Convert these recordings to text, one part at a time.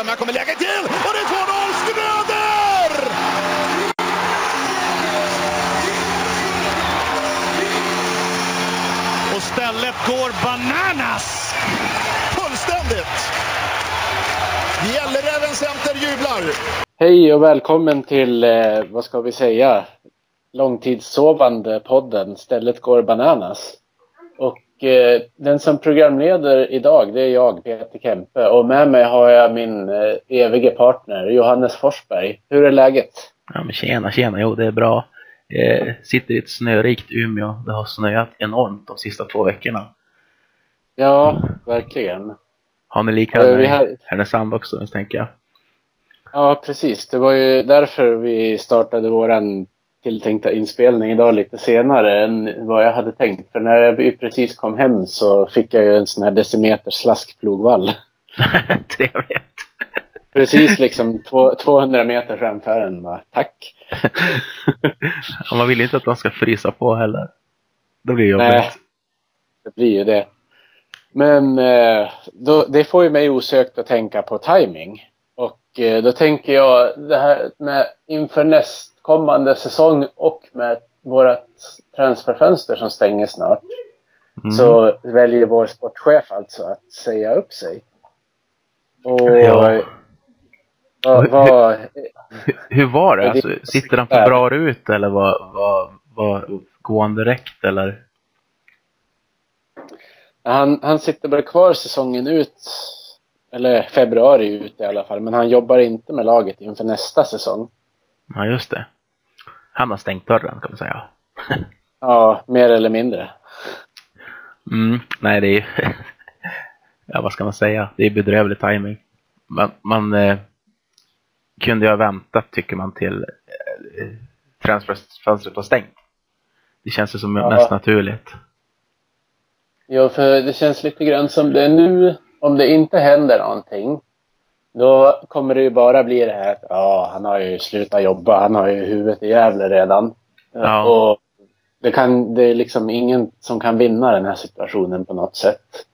Ström. Här kommer läget till och det är 2-0 Schröder! Och stället går bananas! Fullständigt! Gälleräven Center jublar! Hej och välkommen till, eh, vad ska vi säga, långtidssovande podden Stället går bananas. Och eh, den som programleder idag det är jag, Peter Kempe. Och med mig har jag min eh, evige partner Johannes Forsberg. Hur är läget? Ja men tjena, tjena, jo det är bra. Eh, sitter i ett snörikt Umeå. Det har snöat enormt de sista två veckorna. Ja, verkligen. Har ni liknande Eh, vi i Härnösand också, tänker jag? Ja, precis. Det var ju därför vi startade våran tilltänkta inspelning idag lite senare än vad jag hade tänkt. För när vi precis kom hem så fick jag ju en sån här decimeter slaskplogvall. Trevligt. Precis liksom två, 200 meter framför en. Bara, Tack! Man vill inte att de ska frysa på heller. Då blir det Nej, jobbigt. det blir ju det. Men eh, då, det får ju mig osökt att tänka på timing. Och eh, då tänker jag det här med inför nästkommande säsong och med vårt transferfönster som stänger snart. Mm. Så väljer vår sportchef alltså att säga upp sig. Och Ja. vad, vad, Hur, hur var det? Alltså, sitter han för bra ut eller var, var, var, går han direkt eller? Han, han sitter bara kvar säsongen ut, eller februari ut i alla fall, men han jobbar inte med laget inför nästa säsong. Ja, just det. Han har stängt dörren kan man säga. Ja, mer eller mindre. Mm, nej, det är ja, vad ska man säga? Det är bedrövlig timing. Man, man eh, kunde ju ha väntat, tycker man, till eh, transferfönstret var stängt. Det känns ju som Ja. mest naturligt. Jo, för det känns lite grann som det är nu, om det inte händer någonting, då kommer det ju bara bli det här att ja, han har ju slutat jobba, han har ju huvudet i Gävle redan. Ja. Och det, kan, det är liksom ingen som kan vinna den här situationen på något sätt.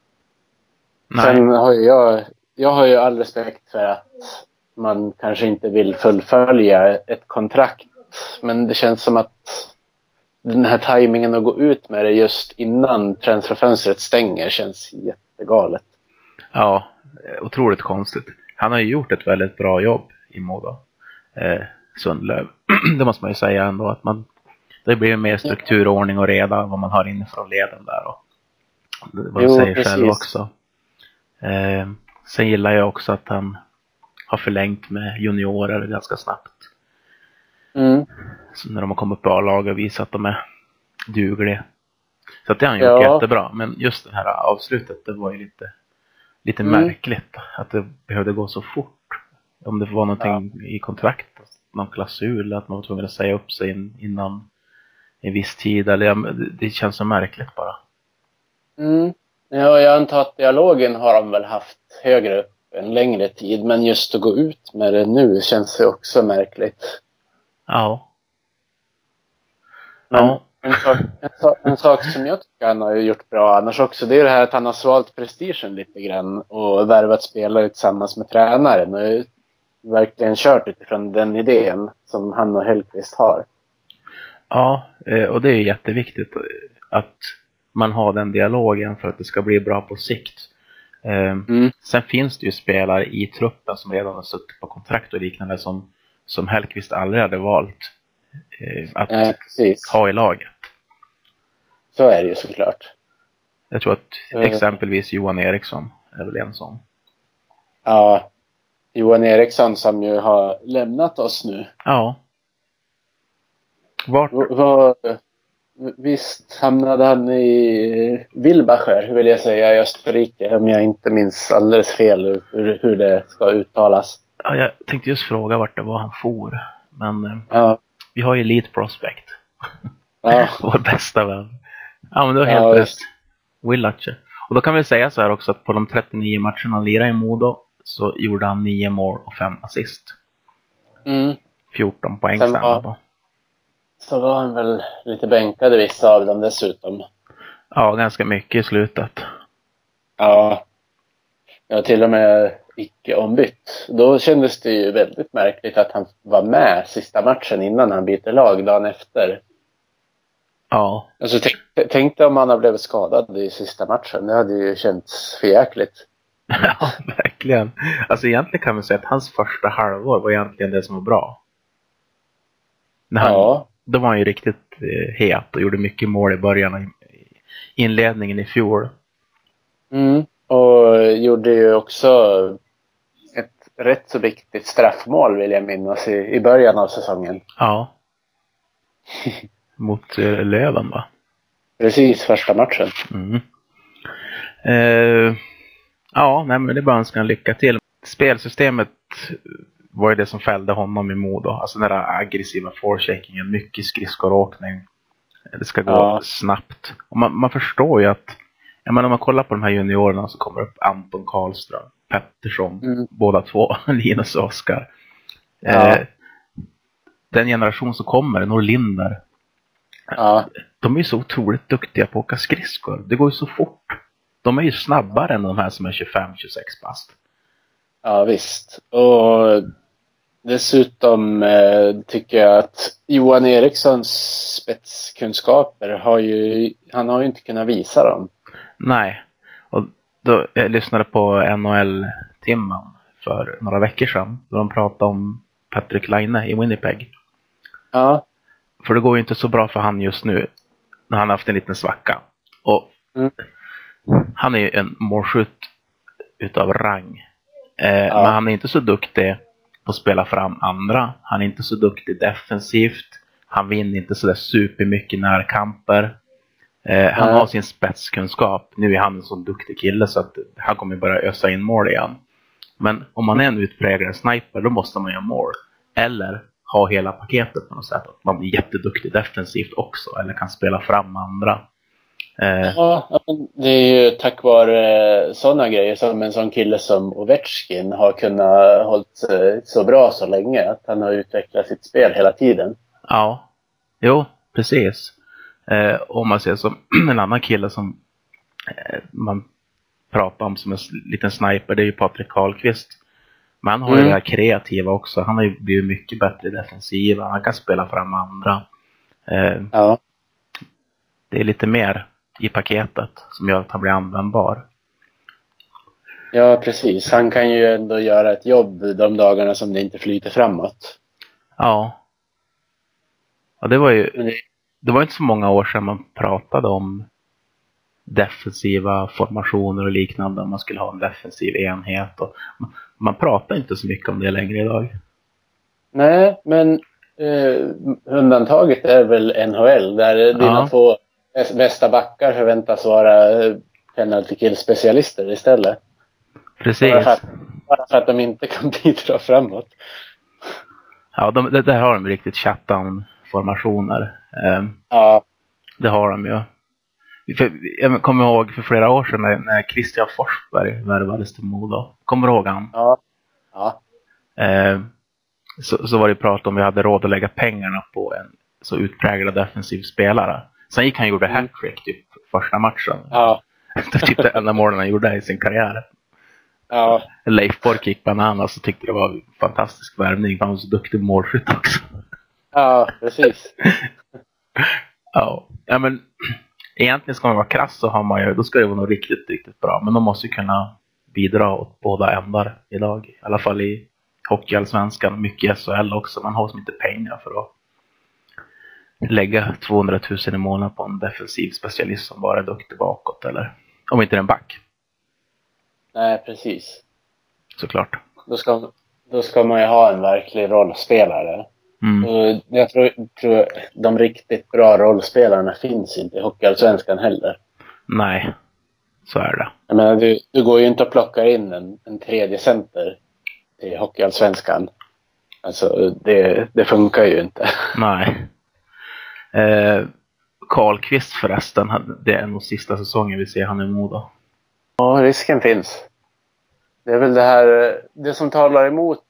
Nej, Sen har jag, jag har ju all respekt för att man kanske inte vill fullfölja ett kontrakt. Men det känns som att den här tajmingen att gå ut med det just innan transferfönstret stänger känns jättegalet. ja, otroligt konstigt. Han har ju gjort ett väldigt bra jobb i Modo. Eh, Sundlöv. det måste man ju säga ändå att man det blir mer struktur, ordning och reda vad man har inifrån leden där. Och, vad jag säger precis. själv också. Eh, sen gillar jag också att han har förlängt med juniorer ganska snabbt. Mm. Så när de har kommit upp i A-lag och visat att de är dugliga. Så att det har han gjort Ja. jättebra. Men just det här avslutet, det var ju lite, lite Mm. märkligt. Att det behövde gå så fort. Om det var någonting i kontraktet, någon klausul, att man var tvungen att säga upp sig in, innan en viss tid. Eller, ja, det känns så märkligt bara. Mm. Ja, jag antar att dialogen har de väl haft högre upp en längre tid. Men just att gå ut med det nu känns ju också märkligt. Ja. Men Ja. En, sak, en, sak, en sak som jag tycker han har gjort bra annars också, det är det här att han har svalt prestigen lite grann och värvat spelare tillsammans med tränaren och verkligen kört utifrån den idén som han och Hellqvist har. Ja, eh, och det är jätteviktigt att man har den dialogen för att det ska bli bra på sikt. Eh, Mm. Sen finns det ju spelare i truppen som redan har suttit på kontrakt och liknande som, som Hellqvist aldrig hade valt eh, att Ja, ha i laget. Så är det ju såklart. Jag tror att Eh. exempelvis Johan Eriksson är väl en sån. Ja, Johan Eriksson som ju har lämnat oss nu. Ja. Vart? V- vad- visst hamnade han i Wilbacher, vill jag säga, i Österrike. Om jag inte minns alldeles fel hur, hur det ska uttalas. Ja, jag tänkte just fråga vart det var han for. Men eh, Ja, vi har ju Elite Prospect. ja, Vår bästa vän. Ja, men du har helt Ja, rätt. visst. Willache. Och då kan vi säga så här också att på de 39 matcherna han lirade i Modo så gjorde han 9 mål och 5 assist. mm. 14 poäng Sen var- på. Så var han väl lite bänkade vissa av dem dessutom. Ja, ganska mycket i slutet. Ja. Jag till och med icke ombytt. Då kändes det ju väldigt märkligt att han var med sista matchen innan han byter lag dagen efter. Ja. Alltså, tänk, tänk dig om han hade blivit skadad i sista matchen. Det hade ju känts förjäkligt. Ja, verkligen. Alltså egentligen kan man säga att hans första halvår var egentligen det som var bra. När han, Ja. Då var han ju riktigt eh, het och gjorde mycket mål i början av inledningen i fjol. Mm. Och gjorde ju också ett rätt så viktigt straffmål vill jag minnas i, i början av säsongen. Ja. Mot eh, Löven va? Precis första matchen. Mm. Eh, ja, nej, men det är bara att önska lycka till. Spelsystemet var ju det som fällde honom i Modo. Alltså den där aggressiva forechecking, mycket skridskoåkning. Det ska gå Ja. snabbt. Och man, man förstår ju att, jag menar, om man kollar på de här juniorerna så kommer det upp Anton Karlström, Pettersson, Mm. båda två, Linus och Oskar. Ja. Eh, den generation som kommer, Norlinder, Ja. de är ju så otroligt duktiga på att åka skridskor. Det går ju så fort. De är ju snabbare än de här som är 25-26 bast. Ja, visst. Och dessutom eh, tycker jag att Johan Erikssons spetskunskaper har ju, han har ju inte kunnat visa dem. Nej. Och då, jag lyssnade på NHL-timmen för några veckor sedan. Då de pratade om Patrick Laine i Winnipeg. Ja, För det går ju inte så bra för han just nu. När han har haft en liten svacka. Och Mm. han är ju en målskytt utav rang. Eh, Ja. Men han är inte så duktig på att spela fram andra. Han är inte så duktig defensivt. Han vinner inte så där supermycket närkamper. Eh, han Nej. har sin spetskunskap. Nu är han en så duktig kille så att han kommer börja ösa in mål igen. Men om man är en utpräglad sniper då måste man göra mål. Eller ha hela paketet på något sätt. Att man blir jätteduktig defensivt också. Eller kan spela fram andra. Eh, ja det är ju tack vare sådana grejer som en sån kille som Ovechkin har kunnat hållit sig så bra så länge. Att han har utvecklat sitt spel hela tiden. Ja, jo, precis. Eh, om man ser som en annan kille som eh, man pratar om som en liten sniper, det är ju Patrik Karlqvist. Men han har ju Mm. det här kreativa också. Han har ju blivit mycket bättre i defensiva. Han kan spela fram andra. Eh, Ja. det är lite mer i paketet som gör att han blir användbar. Ja, precis. Han kan ju ändå göra ett jobb de dagarna som det inte flyter framåt. Ja. Och det var ju det var inte så många år sedan man pratade om defensiva formationer och liknande. Om man skulle ha en defensiv enhet. Och man, pratar inte så mycket om det längre idag. nej, men eh, undantaget är väl NHL där dina Ja. två bästa backar förväntas vara eh, penalty kill-specialister istället. Precis. Bara för, att, bara för att de inte kan bidra framåt. Ja, de, det, där har de riktigt shutdown-formationer. Eh, Ja, det har de ju. För, jag kommer ihåg för flera år sedan när, när Christian Forsberg värvades till Modo. Kommer du ihåg han? ja, ja, Eh, så, så var det prat om vi hade råd att lägga pengarna på en så utpräglad defensiv spelare. Sen gick han och gjorde hattrick typ första matchen. ja, Det var typ det enda målen han gjorde i sin karriär. ja, Leif Bork gick bananas och tyckte det var en fantastisk värvning. Han var så duktig målskytt också. ja, precis. Ja. ja, men egentligen ska man vara krass så har man ju, då ska det vara något riktigt, riktigt bra. Men de måste ju kunna bidra åt båda ändar idag. I alla fall i Hockeyallsvenskan, mycket i SHL också. Man har som inte pengar för att lägga 200 000 i månaden på en defensiv specialist som bara är duktig bakåt. Eller om inte det är en back, Nej, precis. såklart. Då ska, då ska man ju ha en verklig rollspelare. Mm. Och jag tror, tror de riktigt bra rollspelarna finns inte i Hockeyallsvenskan heller. Nej, så är det. Jag menar, du, du går ju inte att plocka in en, en tredje center i Hockeyallsvenskan. Alltså, det, det funkar ju inte. Nej. Eh, Karlqvist förresten, det är nog sista säsongen vi ser han i Modo. Ja, risken finns. Det är väl det här, det som talar emot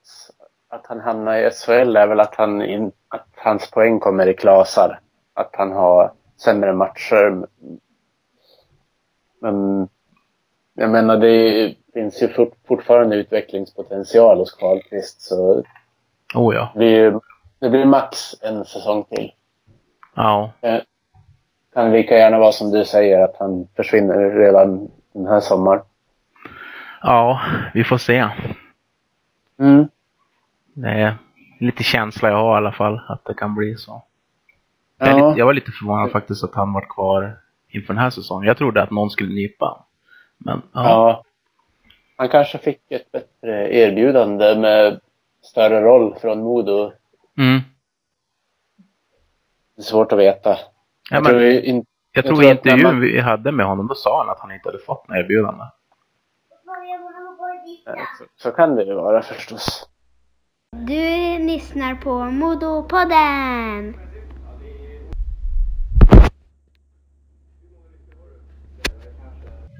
att han hamnar i SHL är väl att, han in, att hans poäng kommer i klasar. Att han har sämre matcher. Men jag menar, det finns ju fort, fortfarande utvecklingspotential hos Karlqvist. Så Oh ja. det blir, det blir max en säsong till. Ja. Eh, Kan lika gärna vara som du säger att han försvinner redan den här sommaren. Ja, vi får se. Mm. Det är lite känsla jag har i alla fall att det kan bli så. Jag, Ja. lite, jag var lite förvånad faktiskt att han var kvar inför den här säsongen. Jag trodde att någon skulle nypa. Men ja. Ja. Han kanske fick ett bättre erbjudande med större roll från Modo. Mm. Det är svårt att veta. Ja, jag men, tror in, jag jag tror i intervjun man- vi hade med honom, då sa han att han inte hade fått något erbjudande. så, så kan det ju vara förstås. Du lyssnar på Modopodden!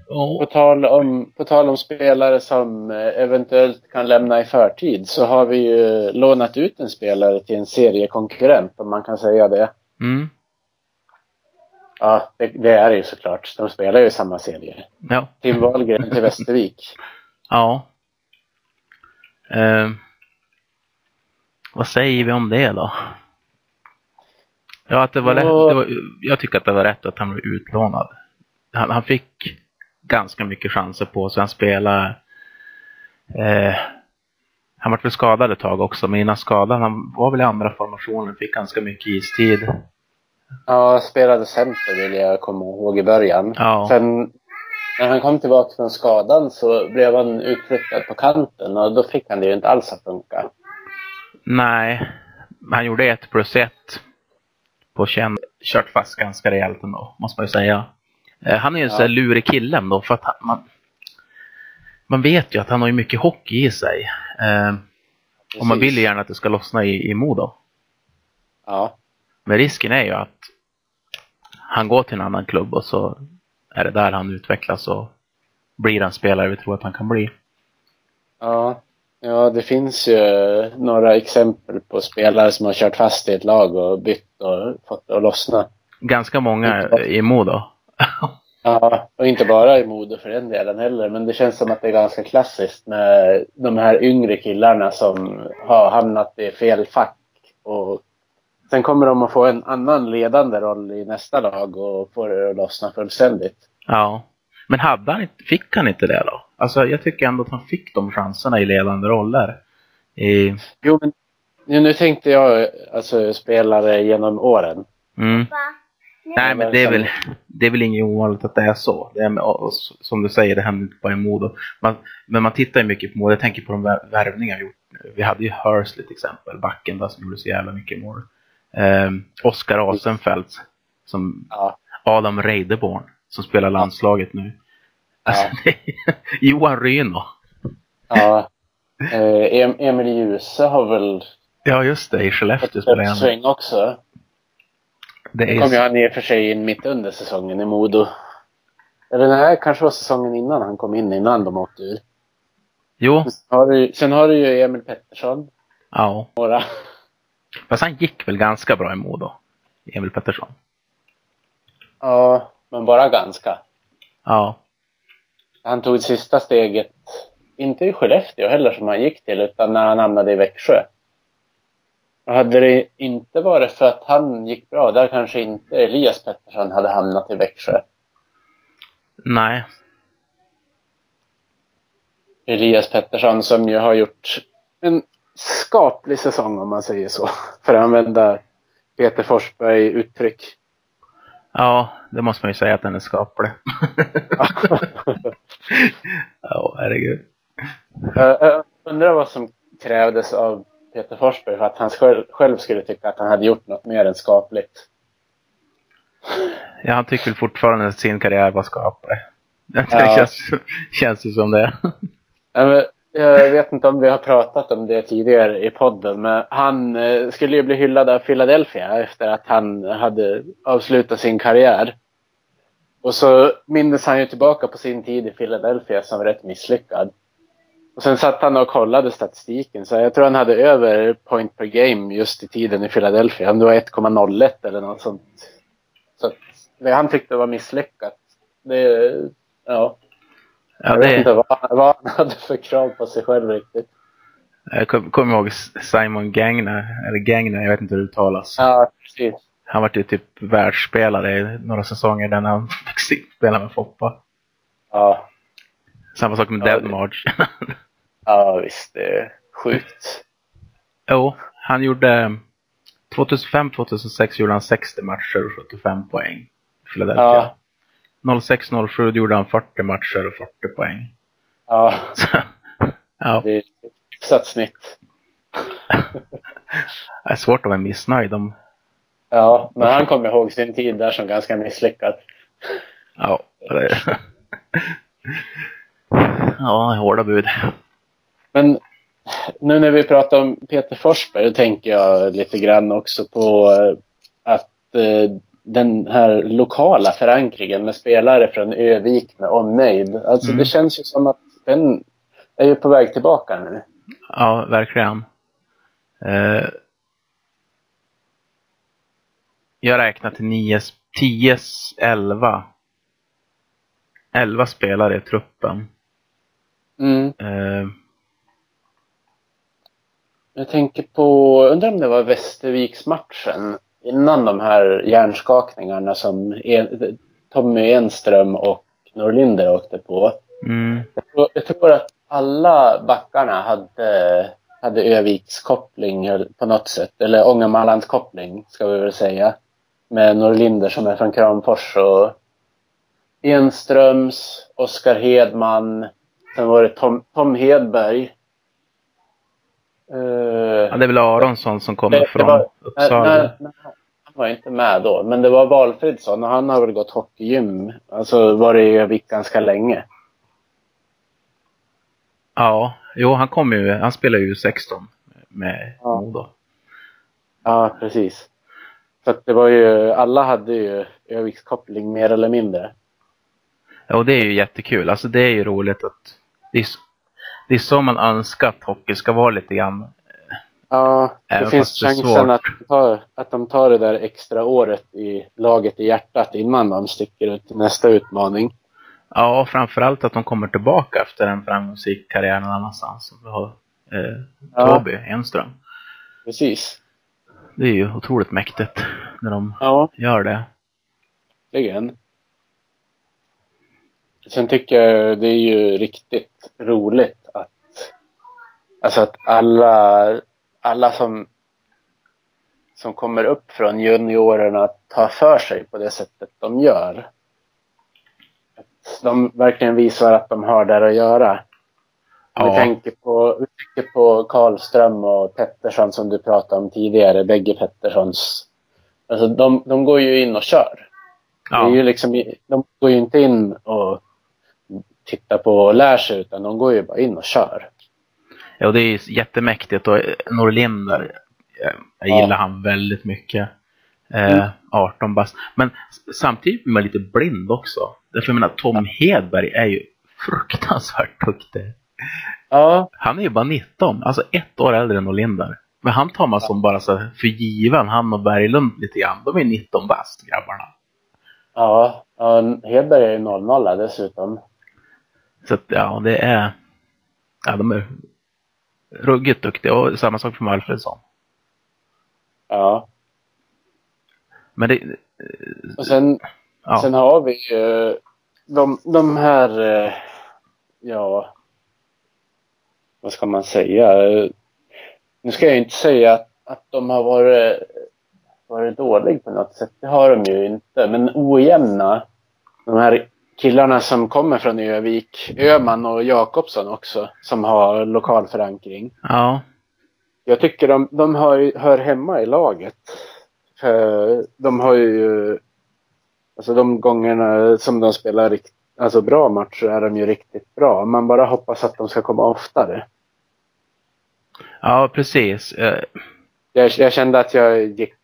På tal, om, på tal om spelare som eh, eventuellt kan lämna i förtid så har vi ju lånat ut en spelare till en seriekonkurrent om man kan säga det. Mm. Ja, det, det är det ju såklart. De spelar ju i samma serie. Ja. Tim Wahlgren till Västervik. Ja. Eh, vad säger vi om det då? Ja, att det var Ja. rätt. Det var, jag tycker att det var rätt att han blev utlånad. Han, han fick ganska mycket chanser på sig. Han spelade... Eh, han var väl skadad ett tag också, men innan skadan, han var väl i andra formationen, fick ganska mycket istid. Ja, spelade center vill jag komma ihåg i början. Ja. Sen när han kom tillbaka från skadan så blev han utflyttad på kanten och då fick han det ju inte alls att funka. Nej, han gjorde ett plus ett på känn. Kört fast ganska rejält ändå, måste man ju säga. Eh, Han är ju en Ja. sån här lurig kille ändå, för att han, man, man vet ju att han har ju mycket hockey i sig. Eh, och man vill ju gärna att det ska lossna i, i Modo. Ja, Men risken är ju att han går till en annan klubb och så är det där han utvecklas och blir den spelare vi tror att han kan bli. ja. Ja, det finns ju några exempel på spelare som har kört fast i ett lag och bytt och fått det att lossna. Ganska många i Modo. Ja, och inte bara i mode för den delen heller, men det känns som att det är ganska klassiskt med de här yngre killarna som har hamnat i fel fack. Och sen kommer de att få en annan ledande roll i nästa lag och får det att lossna fullständigt. Ja. Men hade han inte, fick han inte det då? Alltså jag tycker ändå att han fick de chanserna i ledande roller. I, Jo, men nu, nu tänkte jag alltså spelare genom åren. mm. Nej men det är väl, det är väl inget ovanligt att det är så. Det är, med- som du säger, det händer inte bara i Modo. Man, men man tittar ju mycket på Modo. Jag tänker på de vär- värvningar vi gjort. Vi hade ju Hursley till exempel, backen där som gjorde så jävla mycket mål. Um, Oskar Asenfelt, som Ja, Adam Reideborn, som spelar landslaget nu. Alltså, Ja. Johan Ryno. ja. Eh, em, Emil Djuse har väl Ja just det, i Skellefteå spelar han. uppsving också. Det Nu kom ju är, han i och för sig in mitt under säsongen i Modo. Eller nej, kanske var säsongen innan han kom in, innan de åkte ur. jo, Sen har du, sen har du ju Emil Pettersson. ja. Några. Fast han gick väl ganska bra i Modo, Emil Pettersson. Ja, men bara ganska. Ja, Han tog sista steget, inte i Skellefteå heller som han gick till, utan när han hamnade i Växjö. Och hade det inte varit för att han gick bra, där kanske inte Elias Pettersson hade hamnat i Växjö. nej. Elias Pettersson som ju har gjort en skaplig säsong om man säger så. För att använda Peter Forsberg uttryck. Ja, det måste man ju säga att den är skaplig. Ja, herregud. Jag jag undrar vad som krävdes av Peter Forsberg för att han själv, skulle tycka att han hade gjort något mer än skapligt. Ja, han tycker fortfarande att sin karriär var skaplig. Det Ja. känns, känns ju som det. Ja, men jag vet inte om vi har pratat om det tidigare i podden, men han eh, skulle ju bli hyllad av Philadelphia efter att han hade avslutat sin karriär. Och så minns han ju tillbaka på sin tid i Philadelphia som rätt misslyckad. Och sen satt han och kollade statistiken, så jag tror han hade över point per game just i tiden i Philadelphia. Om det var 1,01 eller något sånt. Så att det han tyckte var misslyckat. Det, ja. Ja, jag vet det, inte vad, vad han hade för krav på sig själv riktigt. jag kommer kom ihåg Simon Gagner, eller Gagner, jag vet inte hur det uttalas. Ja, precis. Han var ju typ världsspelare i några säsonger där han fick spela med Foppa. Ja, Samma sak med Ja, Dead det- March. ja visst. Det är sjukt. jo, han gjorde 2005-2006 gjorde han 60 matcher och 75 poäng. Philadelphia. Ja. 06-07 gjorde han 40 matcher och 40 poäng. Ja, Så, ja, det är ett hyfsat snitt. det är svårt att vara missnöjd om Ja, men han kommer ihåg sin tid där som ganska misslyckad. Ja, det... ja, hårda bud. Men nu när vi pratar om Peter Forsberg, då tänker jag lite grann också på eh, att eh, den här lokala förankringen med spelare från Övik med omnejd. Alltså Mm. det känns ju som att den är ju på väg tillbaka nu. Ja, verkligen. Eh, jag räknar till 9, 10, 11. 11 spelare i truppen. Mm. Eh, Jag tänker på, undrar om det var Västerviksmatchen innan de här hjärnskakningarna som en, Tommy Enström och Norlinder åkte på. mm, Jag tror, jag tror att alla backarna hade, hade Övikskoppling på något sätt. Eller Ångermanlandskoppling ska vi väl säga. Med Norlinder som är från Kramfors och Enströms, Oskar Hedman. Sen var det Tom, Tom Hedberg. Eh, ja, det är väl Aronsson som kommer Det- det från var- nej, Uppsala. nej, han var inte med då. Men det var Valfridsson och han har väl gått hockeygym. Alltså varit i Övik ganska länge. Ja, jo, han kom ju, han spelar ju 16 med Ja. Modo. Ja, precis. Så det var ju, alla hade ju Övikskoppling mer eller mindre. Ja, och det är ju jättekul. Alltså det är ju roligt att det är, det är så man önskar att hockey ska vara lite grann. Ja, det Även finns det chansen att, de tar, att de tar det där extra året i laget i hjärtat innan de sticker ut till nästa utmaning. Ja, framförallt att de kommer tillbaka efter en framgångsrik karriär någon annanstans. Som vi har eh, Ja. Toby Enström. Precis. Det är ju otroligt mäktigt när de Ja, gör det. verkligen. Sen tycker jag det är ju riktigt roligt att Alltså att alla, alla som, som kommer upp från juniorerna tar för sig på det sättet de gör. Att de verkligen visar att de har där att göra. Ja. Vi, tänker på, vi tänker på Karlström och Pettersson som du pratade om tidigare, bägge Petterssons. Alltså de, de går ju in och kör. Det är ju Ja, liksom, de går ju inte in och tittar på och lär sig utan de går ju bara in och kör. Ja det är jättemäktigt. Och eh, Norlinder, eh, jag Ja. gillar han väldigt mycket. Eh, Mm. 18 bast. Men samtidigt blir man lite blind också. Därför jag menar, Tom Hedberg är ju fruktansvärt duktig. Ja, Han är ju bara 19, alltså ett år äldre än Norlinder. Men han tar man som bara så för given, han och Berglund lite grann. De är 19 bast grabbarna. ja, ja Hedberg är ju 0-0 dessutom. Så att, ja, det är... Ja, de är ruggigt duktiga. Och samma sak för Alfredsson. Ja. Men det... Och sen, Ja, sen har vi ju de, de här, eh, ja, vad ska man säga? Nu ska jag inte säga att, att de har varit, varit dåliga på något sätt. Det har de ju inte. Men ojämna. De här killarna som kommer från Övik, Öman och Jakobsson också, som har lokal förankring. ja, Jag tycker de, de hör, hör hemma i laget. För de har ju... Alltså de gångerna som de spelar rikt, alltså bra matcher är de ju riktigt bra. Man bara hoppas att de ska komma oftare. ja precis. Eh, Jag, jag kände att jag gick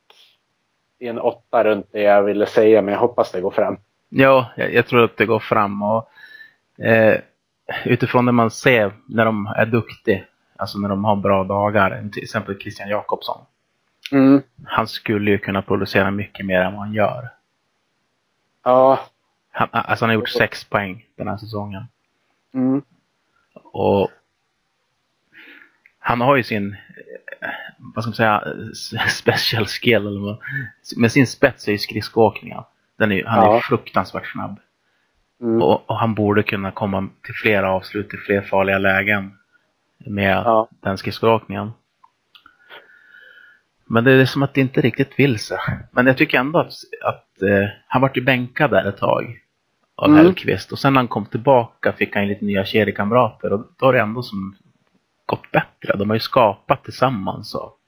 i en åtta runt det jag ville säga, men jag hoppas det går fram. Ja, jag, jag tror att det går fram. Och, eh, utifrån det man ser när de är duktiga, alltså när de har bra dagar, till exempel Christian Jakobsson. Mm. Han skulle ju kunna producera mycket mer än vad han gör. Ja, Han, alltså han har gjort sex poäng den här säsongen. Mm. Och han har ju sin, eh, vad ska man säga, special skill. Eller vad. Med sin spets är ju skridskoåkningen. Är, han är Ja. fruktansvärt snabb. Mm. Och, och han borde kunna komma till flera avslut, till fler farliga lägen med Ja. den skridskoåkningen. Men det är som att det inte riktigt vill sig. Men jag tycker ändå att, att eh, han vart ju bänkad där ett tag av Mm. Hellkvist. Och sen när han kom tillbaka fick han ju lite nya kedjekamrater. Och då har det ändå som gått bättre. De har ju skapat tillsammans. Och,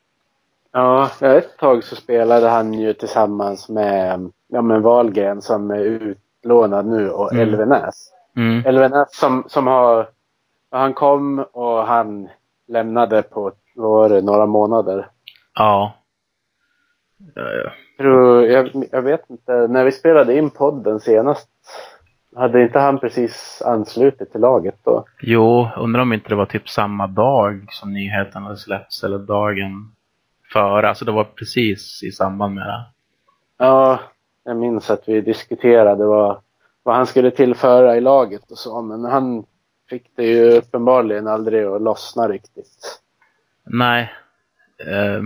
Ja, ett tag så spelade han ju tillsammans med ja, men Wahlgren som är utlånad nu och Mm. Elvenäs. mm, Elvenäs som, som har... Han kom och han lämnade på var några månader. ja. Eh, Tror, jag, jag vet inte, när vi spelade in podden senast hade inte han precis anslutit till laget då? Jo, undrar om inte det var typ samma dag som nyheten hade släppts eller dagen före. Alltså det var precis i samband med det. Ja, jag minns att vi diskuterade vad, vad han skulle tillföra i laget och så, men han fick det ju uppenbarligen aldrig att lossna riktigt. Nej. Eh,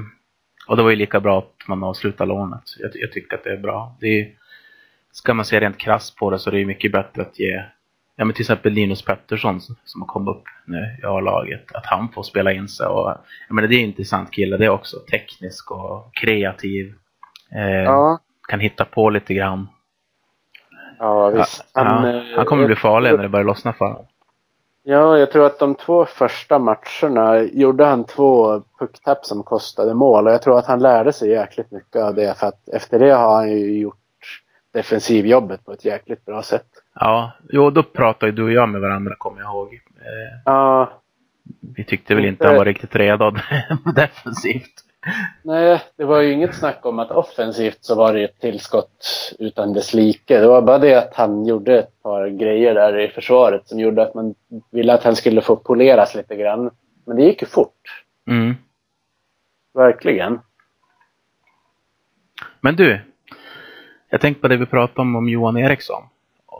och det var ju lika bra att man avslutar lånet. Jag, jag tycker att det är bra. Det är, ska man se rent krasst på det så är det ju mycket bättre att ge Ja men till exempel Linus Pettersson som- har kommit upp nu i A-laget. Att han får spela in sig. Och, jag menar, det är en intressant kille det är också. Teknisk och kreativ. Eh, Ja, Kan hitta på lite grann. ja visst. Han, Han, ja, eh, han kommer bli farlig när det börjar lossna för honom. Ja, jag tror att de två första matcherna gjorde han två pucktapp som kostade mål och jag tror att han lärde sig jäkligt mycket av det för att efter det har han ju gjort defensivjobbet på ett jäkligt bra sätt. Ja, jo då pratade du och jag med varandra kommer jag ihåg. Eh, Ja, vi tyckte väl inte han var riktigt redo defensivt. nej, det var ju inget snack om att offensivt så var det ett tillskott utan dess like. Det var bara det att han gjorde ett par grejer där i försvaret som gjorde att man ville att han skulle få poleras lite grann. Men det gick ju fort. Mm. Verkligen. Men du, jag tänkte på det vi pratade om om Johan Eriksson.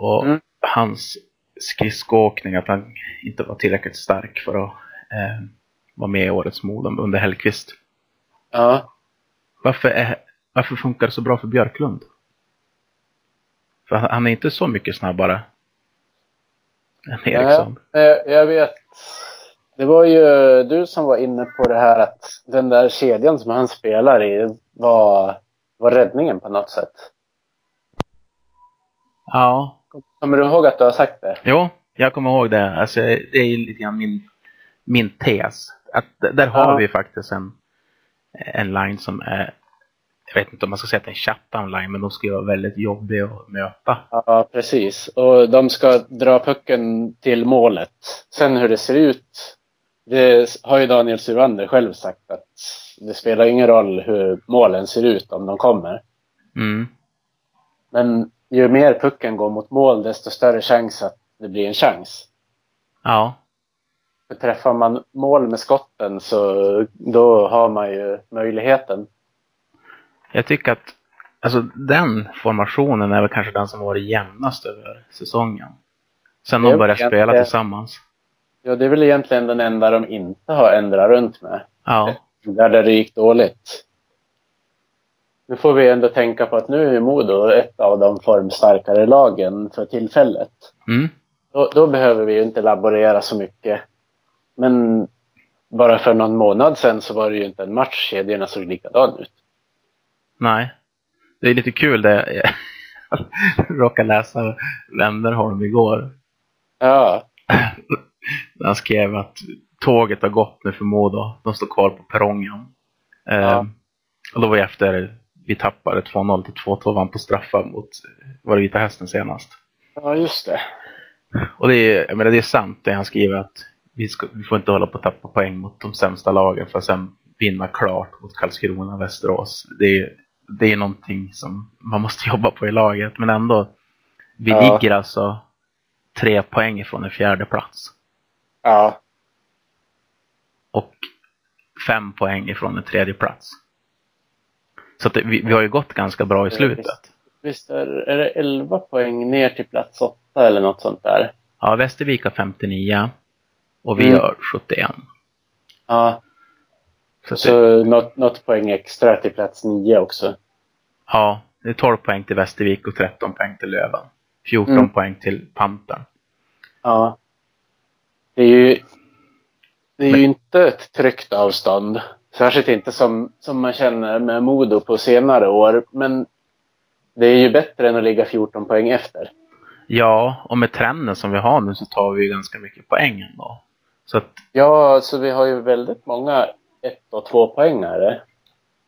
Och Mm. hans skridskoåkning, att han inte var tillräckligt stark för att eh, vara med i årets Modo under Hellqvist. Ja. Varför, är, varför funkar det så bra för Björklund? För han han är inte så mycket snabbare än Eriksson. Nej, eh, jag vet. Det var ju du som var inne på det här att den där kedjan som han spelar i var, var räddningen på något sätt. Ja, Kommer du ihåg att du har sagt det? jo, jag kommer ihåg det. Alltså, det är ju lite grann min, min tes. Att där har Ja. vi faktiskt en, en line som är, jag vet inte om man ska säga att det är en shutdown line, men de ska ju vara väldigt jobbig att möta. Ja, precis. Och de ska dra pucken till målet. Sen hur det ser ut, det har ju Daniel Surander själv sagt att det spelar ingen roll hur målen ser ut om de kommer. Mm. Men ju mer pucken går mot mål, desto större chans att det blir en chans. Ja, För träffar man mål med skotten så då har man ju möjligheten. jag tycker att alltså, den formationen är väl kanske den som varit jämnast över säsongen. Sen de började spela tillsammans. Ja, det är väl egentligen den enda de inte har ändrat runt med. Ja, Där det gick dåligt. Nu får vi ändå tänka på att nu är Modo ett av de formstarkare lagen för tillfället. mm. Då, då behöver vi ju inte laborera så mycket. Men bara för någon månad sedan så var det ju inte en match kedjorna såg likadan ut. nej. Det är lite kul det. Jag råkade läsa Wennerholm igår. Ja, Han skrev att tåget har gått nu för Modo. De står kvar på perrongen. Ja. och då var jag efter vi tappade 2-0 till 2-2 vann på straffar mot var det Vita Hästen senast. ja just det. Och det är, jag menar, det är sant det han skriver att vi, ska, vi får inte hålla på att tappa poäng mot de sämsta lagen för att sen vinna klart mot Karlskrona och Västerås. Det är, det är någonting som man måste jobba på i laget. Men ändå, vi Ja. ligger alltså tre poäng ifrån en fjärde plats Ja, och fem poäng ifrån en tredje plats. Så det, vi, vi har ju gått ganska bra i Ja, slutet. visst är, är det 11 poäng ner till plats 8 eller något sånt där? Ja, Västervik har 59 och vi Mm. har 71. Ja, Så, och det, så något, något poäng extra till plats nio också. ja, det är 12 poäng till Västervik och 13 poäng till Löven. 14 Mm. poäng till Pantern. Ja. Det är ju, det är ju inte ett tryggt avstånd. Särskilt inte som, som man känner med Modo på senare år. Men det är ju bättre än att ligga 14 poäng efter. Ja, och med trenden som vi har nu så tar vi ju ganska mycket poäng ändå. Så att, Ja, så vi har ju väldigt många ett och två poängare.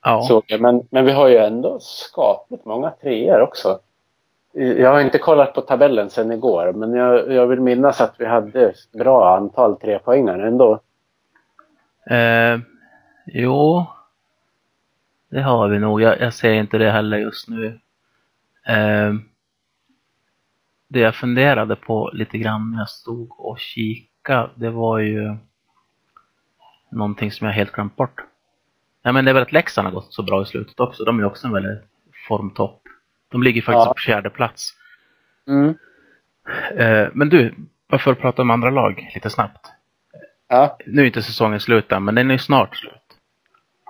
ja. såg jag. Men, men vi har ju ändå skapligt många treor också. Jag har inte kollat på tabellen sedan igår, men jag, jag vill minnas att vi hade bra antal trepoängare ändå. Eh, jo, det har vi nog. Jag, jag ser inte det heller just nu. Eh, det jag funderade på lite grann när jag stod och kika, det var ju någonting som jag helt glömt bort. Ja, men det är väl att Leksand har gått så bra i slutet också. De är också en väldigt formtopp. De ligger faktiskt Ja. på fjärde plats. Mm. Eh, men du, varför prata om andra lag lite snabbt? Ja. Nu är inte säsongen slut än, men den är ju snart slut.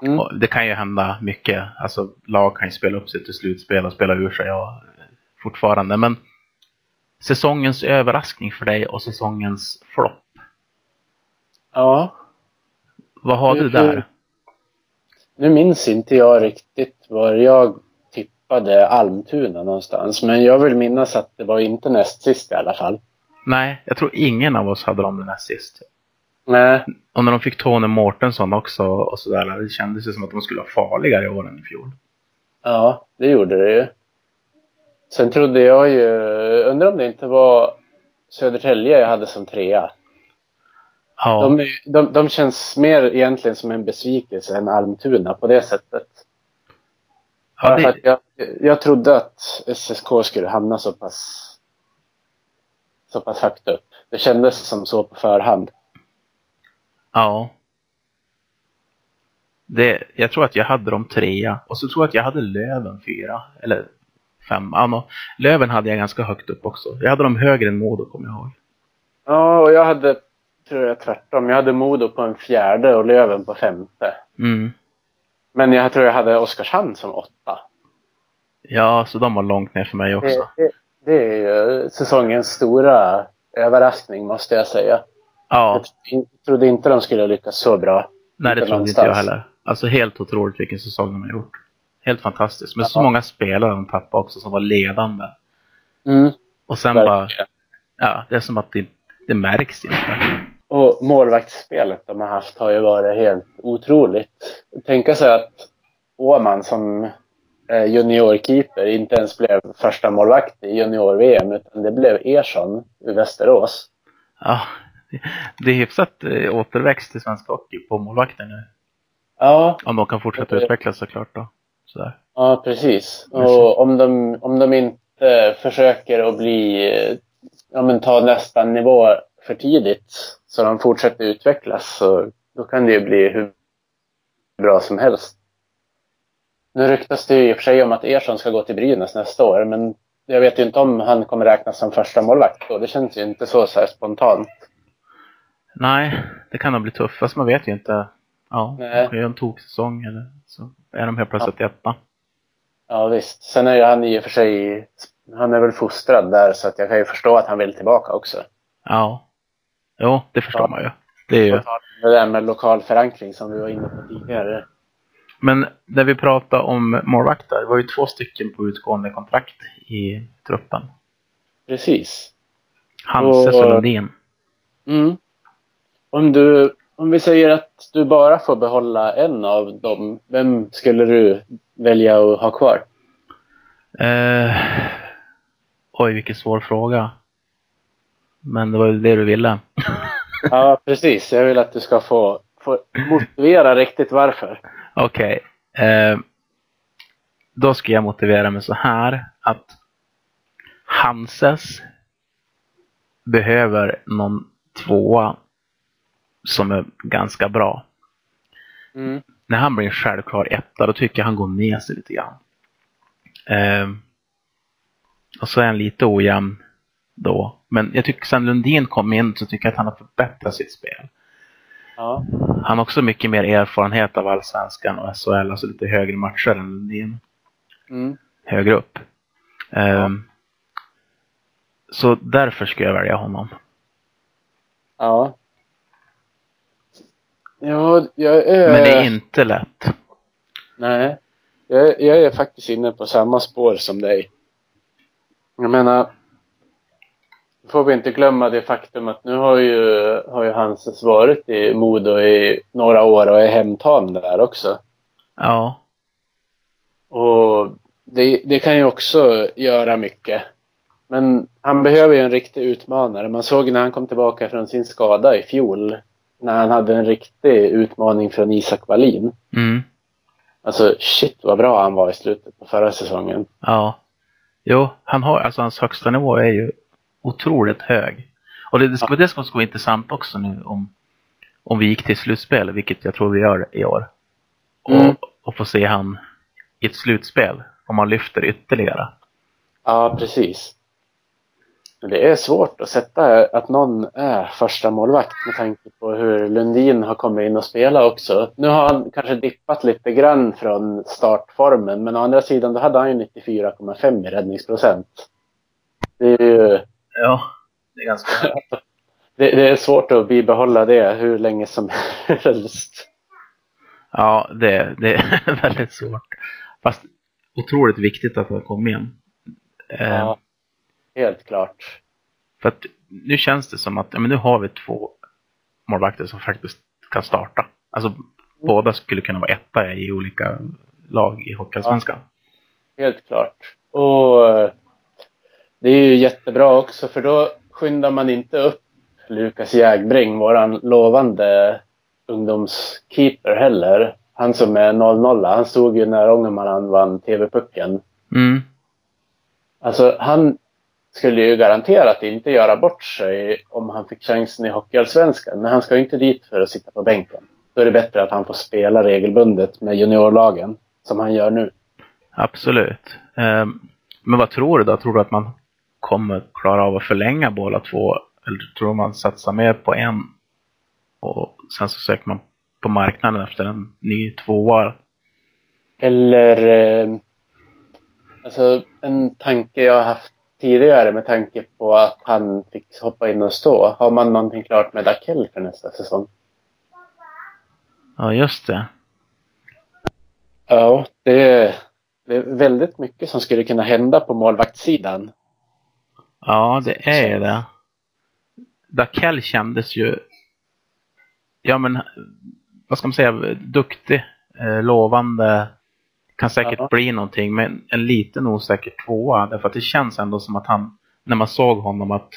Mm. Det kan ju hända mycket. Alltså lag kan ju spela upp sig till slutspel och spela ur sig ja, fortfarande. Men säsongens överraskning för dig och säsongens flopp. ja. Vad har du Hur- där? Nu minns inte jag riktigt var jag tippade Almtuna någonstans. Men jag vill minnas att det var inte näst sist i alla fall. Nej, jag tror ingen av oss hade dem den näst sist. Nej. Och när de fick Tony Mårtensson också och sådär, det kändes ju som att de skulle vara farligare i år än i fjol. Ja, det gjorde det ju. Sen trodde jag ju, undrar om det inte var Södertälje jag hade som trea. Ja, De, de, de känns mer egentligen som en besvikelse än Almtuna på det sättet. ja, det, jag, jag trodde att SSK skulle hamna så pass, så pass högt upp. Det kändes som så på förhand. Ja. Det, jag tror att jag hade dem trea och så tror jag att jag hade Löven fyra. Eller fem. Ja, Löven hade jag ganska högt upp också. Jag hade dem högre än Modo kommer jag ihåg. Ja, och jag hade, tror jag tvärtom, jag hade Modo på en fjärde och Löven på femte. Mm. Men jag tror jag hade Oskarshamn som åtta. Ja, så de var långt ner för mig också. Det, det, det är ju säsongens stora överraskning måste jag säga. Ja, Jag trodde in- trodde inte de skulle lyckas så bra. nej det trodde inte jag heller. Alltså helt otroligt vilken säsong de har gjort. Helt fantastiskt. Men så Ja. många spelare de tappade också som var ledande. Mm, Och sen bara, verkligen. ja, det är som att det, det märks inte. Och målvaktsspelet de har haft har ju varit helt otroligt. Tänka sig att Åman som juniorkeeper inte ens blev första målvakt i junior-VM utan det blev Ersson i Västerås. Ja, det, är hyfsat eh, återväxt i svensk hockey på målvakten nu. Ja, Om de kan fortsätta Det- utvecklas såklart då. Sådär. ja precis. Och om de, om de inte försöker att bli, eh, ja men ta nästa nivå för tidigt så de fortsätter utvecklas så då kan det ju bli hur bra som helst. Nu ryktas det ju i och för sig om att Ersson ska gå till Brynäs nästa år men jag vet ju inte om han kommer räknas som första målvakt då. Det känns ju inte så, så spontant. Nej, det kan nog bli tufft. Fast man vet ju inte. Ja, Nej. de kan göra en toksäsong eller så är de helt plötsligt etta. Ja visst. Sen är ju han i och för sig, han är väl fostrad där så att jag kan ju förstå att han vill tillbaka också. Ja. Jo, det förstår Ja. man ju. Det är ju. Det där med lokal förankring som vi var inne på tidigare. Men när vi pratar om målvakter, det var ju två stycken på utgående kontrakt i truppen. Precis. Hanses Och- och Lundin. Mm. Om du, om vi säger att du bara får behålla en av dem, vem skulle du välja att ha kvar? Eh, oj, vilken svår fråga. Men det var ju det du ville. Ja, precis. Jag vill att du ska få, få motivera riktigt varför. Okej. Eh, då ska jag motivera mig så här att Hanses behöver någon tvåa som är ganska bra. Mm. När han blir en självklar etta, då tycker jag han går ner sig lite grann. Eh, och så är han lite ojämn då. Men jag tycker sen Lundin kom in så tycker jag att han har förbättrat sitt spel. Ja. Han har också mycket mer erfarenhet av allsvenskan och SHL, alltså lite högre matcher än Lundin. Mm. Högre upp. Ehm, så därför ska jag välja honom. Ja. Ja, jag är... Men det är inte lätt. Nej. Jag, jag är faktiskt inne på samma spår som dig. Jag menar, får vi inte glömma det faktum att nu har ju, har ju Hanses varit i Modo i några år och är hemtam där också. Ja. Och det, det kan ju också göra mycket. Men han behöver ju en riktig utmanare. Man såg när han kom tillbaka från sin skada i fjol. När han hade en riktig utmaning från Isak Wallin. Mm. Alltså shit vad bra han var i slutet på förra säsongen. Ja. Jo, han har, alltså hans högsta nivå är ju otroligt hög. Och det, det, ska, det ska vara intressant också nu om, om vi gick till slutspel, vilket jag tror vi gör i år. Och, Mm. och få se han i ett slutspel, om han lyfter ytterligare. Ja, precis. Men det är svårt att sätta att någon är första målvakt med tanke på hur Lundin har kommit in och spelat också. Nu har han kanske dippat lite grann från startformen, men å andra sidan då hade han ju 94,5 i räddningsprocent. Det är ju Ja, det är ganska... det, det är svårt att bibehålla det hur länge som helst. ja, det, det är väldigt svårt. Fast otroligt viktigt att ha kommit igen. Eh, Ja, helt klart. För att nu känns det som att ja, men nu har vi två målvakter som faktiskt kan starta. Alltså båda skulle kunna vara etta i olika lag i Hockeyallsvenskan. Helt klart. Och eh, det är ju jättebra också för då skyndar man inte upp Lukas Jägbring, våran lovande ungdomskeeper heller. Han som är 0-0, han stod ju när Ångermanland vann TV-pucken. Mm. Alltså han skulle ju garanterat inte göra bort sig om han fick chansen i Hockeyallsvenskan. Men han ska ju inte dit för att sitta på bänken. Då är det bättre att han får spela regelbundet med juniorlagen, som han gör nu. Absolut. Ehm, men vad tror du då? Tror du att man kommer klara av att förlänga båda två? Eller tror du man satsar mer på en och sen så söker man på marknaden efter en ny tvåa? Eller eh, alltså en tanke jag har haft tidigare med tanke på att han fick hoppa in och stå. Har man någonting klart med Dakell för nästa säsong? Ja, just det. Ja, det är, det är väldigt mycket som skulle kunna hända på målvaktssidan. Ja, det är det. Dakell kändes ju, ja men, vad ska man säga, duktig, eh, lovande, kan säkert Ja. bli någonting, men en liten osäker tvåa. Därför att det känns ändå som att han, när man såg honom, att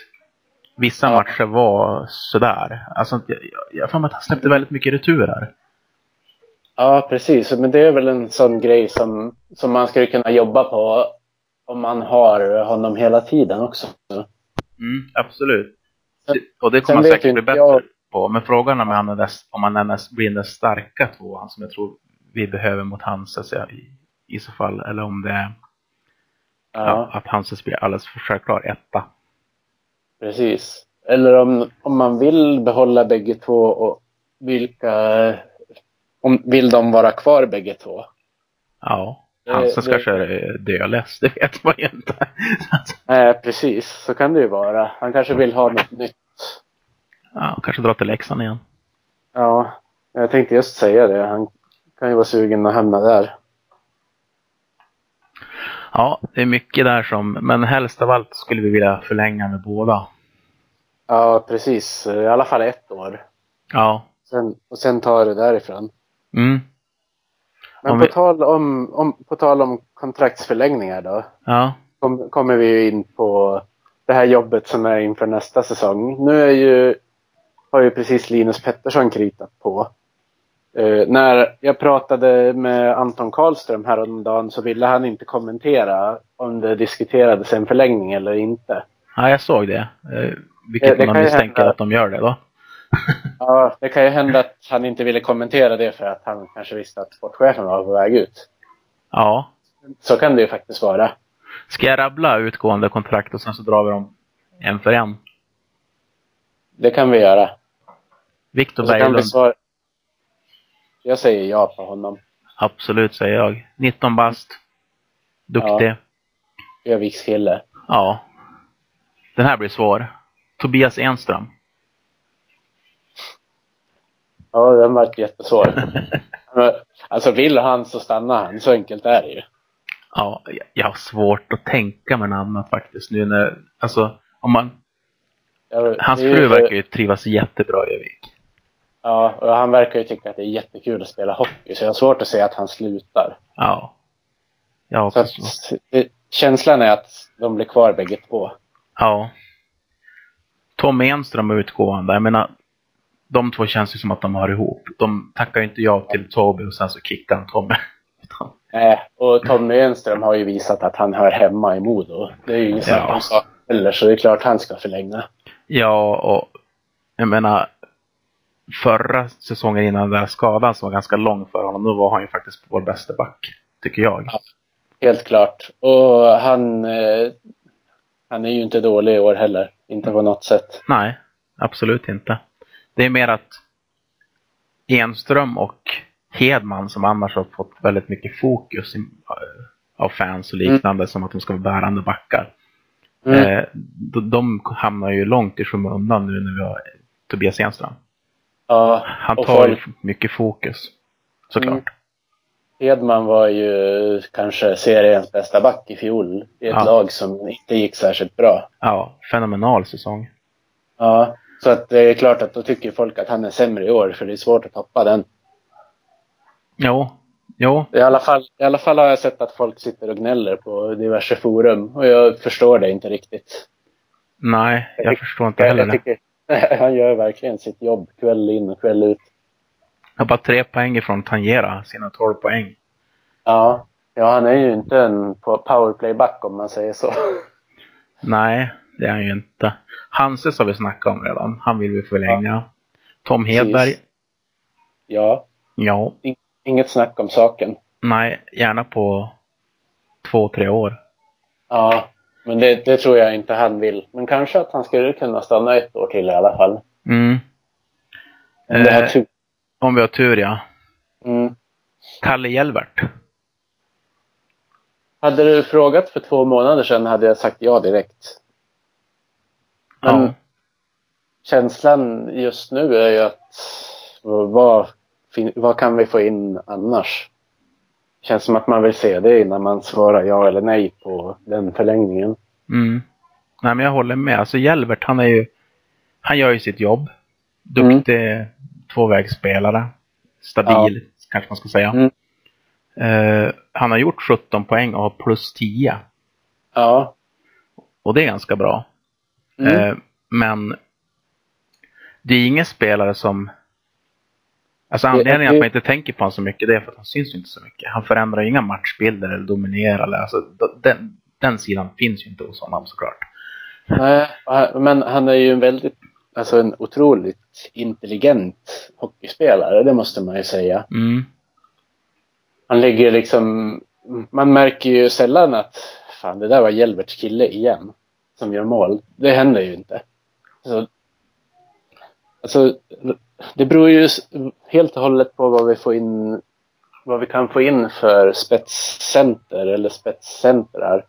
vissa Ja. matcher var sådär. Alltså, jag, jag, jag att han släppte väldigt mycket returer. Ja, precis. Men det är väl en sån grej som, som man skulle kunna jobba på om man har honom hela tiden också. Mm, absolut. Sen- Och det kommer säkert bli bättre jag- på. Men frågan är om han, är dess, om han är näst, blir den där starka tvåan som jag tror vi behöver mot Hanses i, i så fall. Eller om det är ja. Att Hanses blir alldeles för självklar etta. precis. Eller om, om man vill behålla bägge två och vilka... Om, vill de vara kvar bägge två? Ja, Det- Hanses det- kanske är dödlös, det vet man ju inte. Nej, precis. Så kan det ju vara. Han kanske vill ha något nytt. ja, kanske dra till Leksand igen. Ja, jag tänkte just säga det. Han kan ju vara sugen att hamna där. Ja, det är mycket där som, men helst av allt skulle vi vilja förlänga med båda. Ja, precis. I alla fall ett år. Ja. Sen, och sen tar det därifrån. Mm. Men Om på, vi- tal om, om, på tal om kontraktsförlängningar då. Ja. Kom, kommer vi ju in på det här jobbet som är inför nästa säsong. Nu är ju, har ju precis Linus Pettersson kritat på. Eh, när jag pratade med Anton Karlström häromdagen så ville han inte kommentera om det diskuterades en förlängning eller inte. ja, jag såg det. Eh, Det- vilket det man misstänker att de gör det då. Ja, det kan ju hända att han inte ville kommentera det för att han kanske visste att sportchefen var på väg ut. Ja. Så kan det ju faktiskt vara. Ska jag rabbla utgående kontrakt och sen så drar vi dem En för en. Det kan vi göra. Viktor Berglund. Jag säger ja på honom. Absolut, säger jag. 19 bast. Duktig. Ja. Öviks kille. Den här blir svår. Tobias Enström. Ja, den var jättesvår. Alltså vill han så stannar han. Så enkelt är det ju. Ja, jag- har svårt att tänka något annat faktiskt nu när, alltså, om man, Jag, hans fru verkar ju trivas jättebra i Övik. Ja, och han verkar ju tycka att det är jättekul att spela hockey. Så jag har svårt att säga att han slutar. Ja. Ja, Så att, det, känslan är att de blir kvar bägge två. ja. Tom Enström är utgående. Jag menar, de två känns ju som att de hör ihop. De tackar ju inte ja till Toby och sen så kickar han Tommy. Nej, och Tommy Enström har ju visat att han hör hemma i Modo. Det är ju inget snack Ja. saken heller, så det är klart han ska förlänga. Ja, och jag menar, förra säsongen innan den där skadan som var ganska lång för honom, då var han ju faktiskt vår bästa back. Tycker jag. Ja. Helt klart. Och han, eh, han är ju inte dålig i år heller. Inte på något sätt. Nej, absolut inte. Det är mer att Enström och Hedman som annars har fått väldigt mycket fokus i, av fans och liknande som att de ska vara bärande backar. Mm. Eh, de, de hamnar ju långt i skymundan nu när vi har Tobias Enström. Ja, Han tar folk- mycket fokus. Såklart. Mm. Hedman var ju kanske seriens bästa back i fjol. I ett Ja. lag som inte gick särskilt bra. Ja, fenomenal säsong. Ja, så att det är klart att då tycker folk att han är sämre i år, för det är svårt att toppa den. Jo, jo, I alla, fall, I alla fall har jag sett att folk sitter och gnäller på diverse forum och jag förstår det inte riktigt. nej, jag Jag förstår inte Jag, heller jag det. tycker, han gör verkligen sitt jobb kväll in och kväll ut. Har bara tre poäng ifrån att tangera sina 12 poäng. Ja, ja han är ju inte en powerplayback om man säger så. Nej, det är han ju inte. Hanses har vi snackat om redan. Han vill vi förlänga. Tom Hedberg, Precis. Ja, ja, inget snack om saken. nej, gärna på två, tre år. Ja, men det, det tror jag inte han vill. Men kanske att han skulle kunna stanna ett år till i alla fall. Mm. Om Eh, tur. om vi har tur ja. Mm. Kalle Hjelvert. Hade du frågat för två månader sedan hade jag sagt ja direkt. Men Ja. känslan just nu är ju att vad, vad kan vi få in annars? Känns som att man vill se det innan man svarar ja eller nej på den förlängningen. Mm. Nej, men jag håller med. Alltså Hjelvert, han är ju... Han gör ju sitt jobb. Duktig tvåvägsspelare. Stabil, kanske man ska säga. Mm. Eh, han har gjort 17 poäng och har plus 10. Ja. Och det är ganska bra. Mm. Eh, men det är ingen spelare som... Alltså anledningen det- att man inte tänker på honom så mycket det är för att han syns inte så mycket. Han förändrar ju inga matchbilder eller dominerar. Eller, alltså, den, den sidan finns ju inte hos honom såklart. Nej, men han är ju en väldigt, alltså en otroligt intelligent hockeyspelare, det måste man ju säga. Mm. Han ligger liksom, man märker ju sällan att fan det där var Hjelberts kille igen som gör mål. Det händer ju inte. Så, alltså, det beror ju helt och hållet på vad vi får in, vad vi kan få in för spetscenter eller spetscentrar.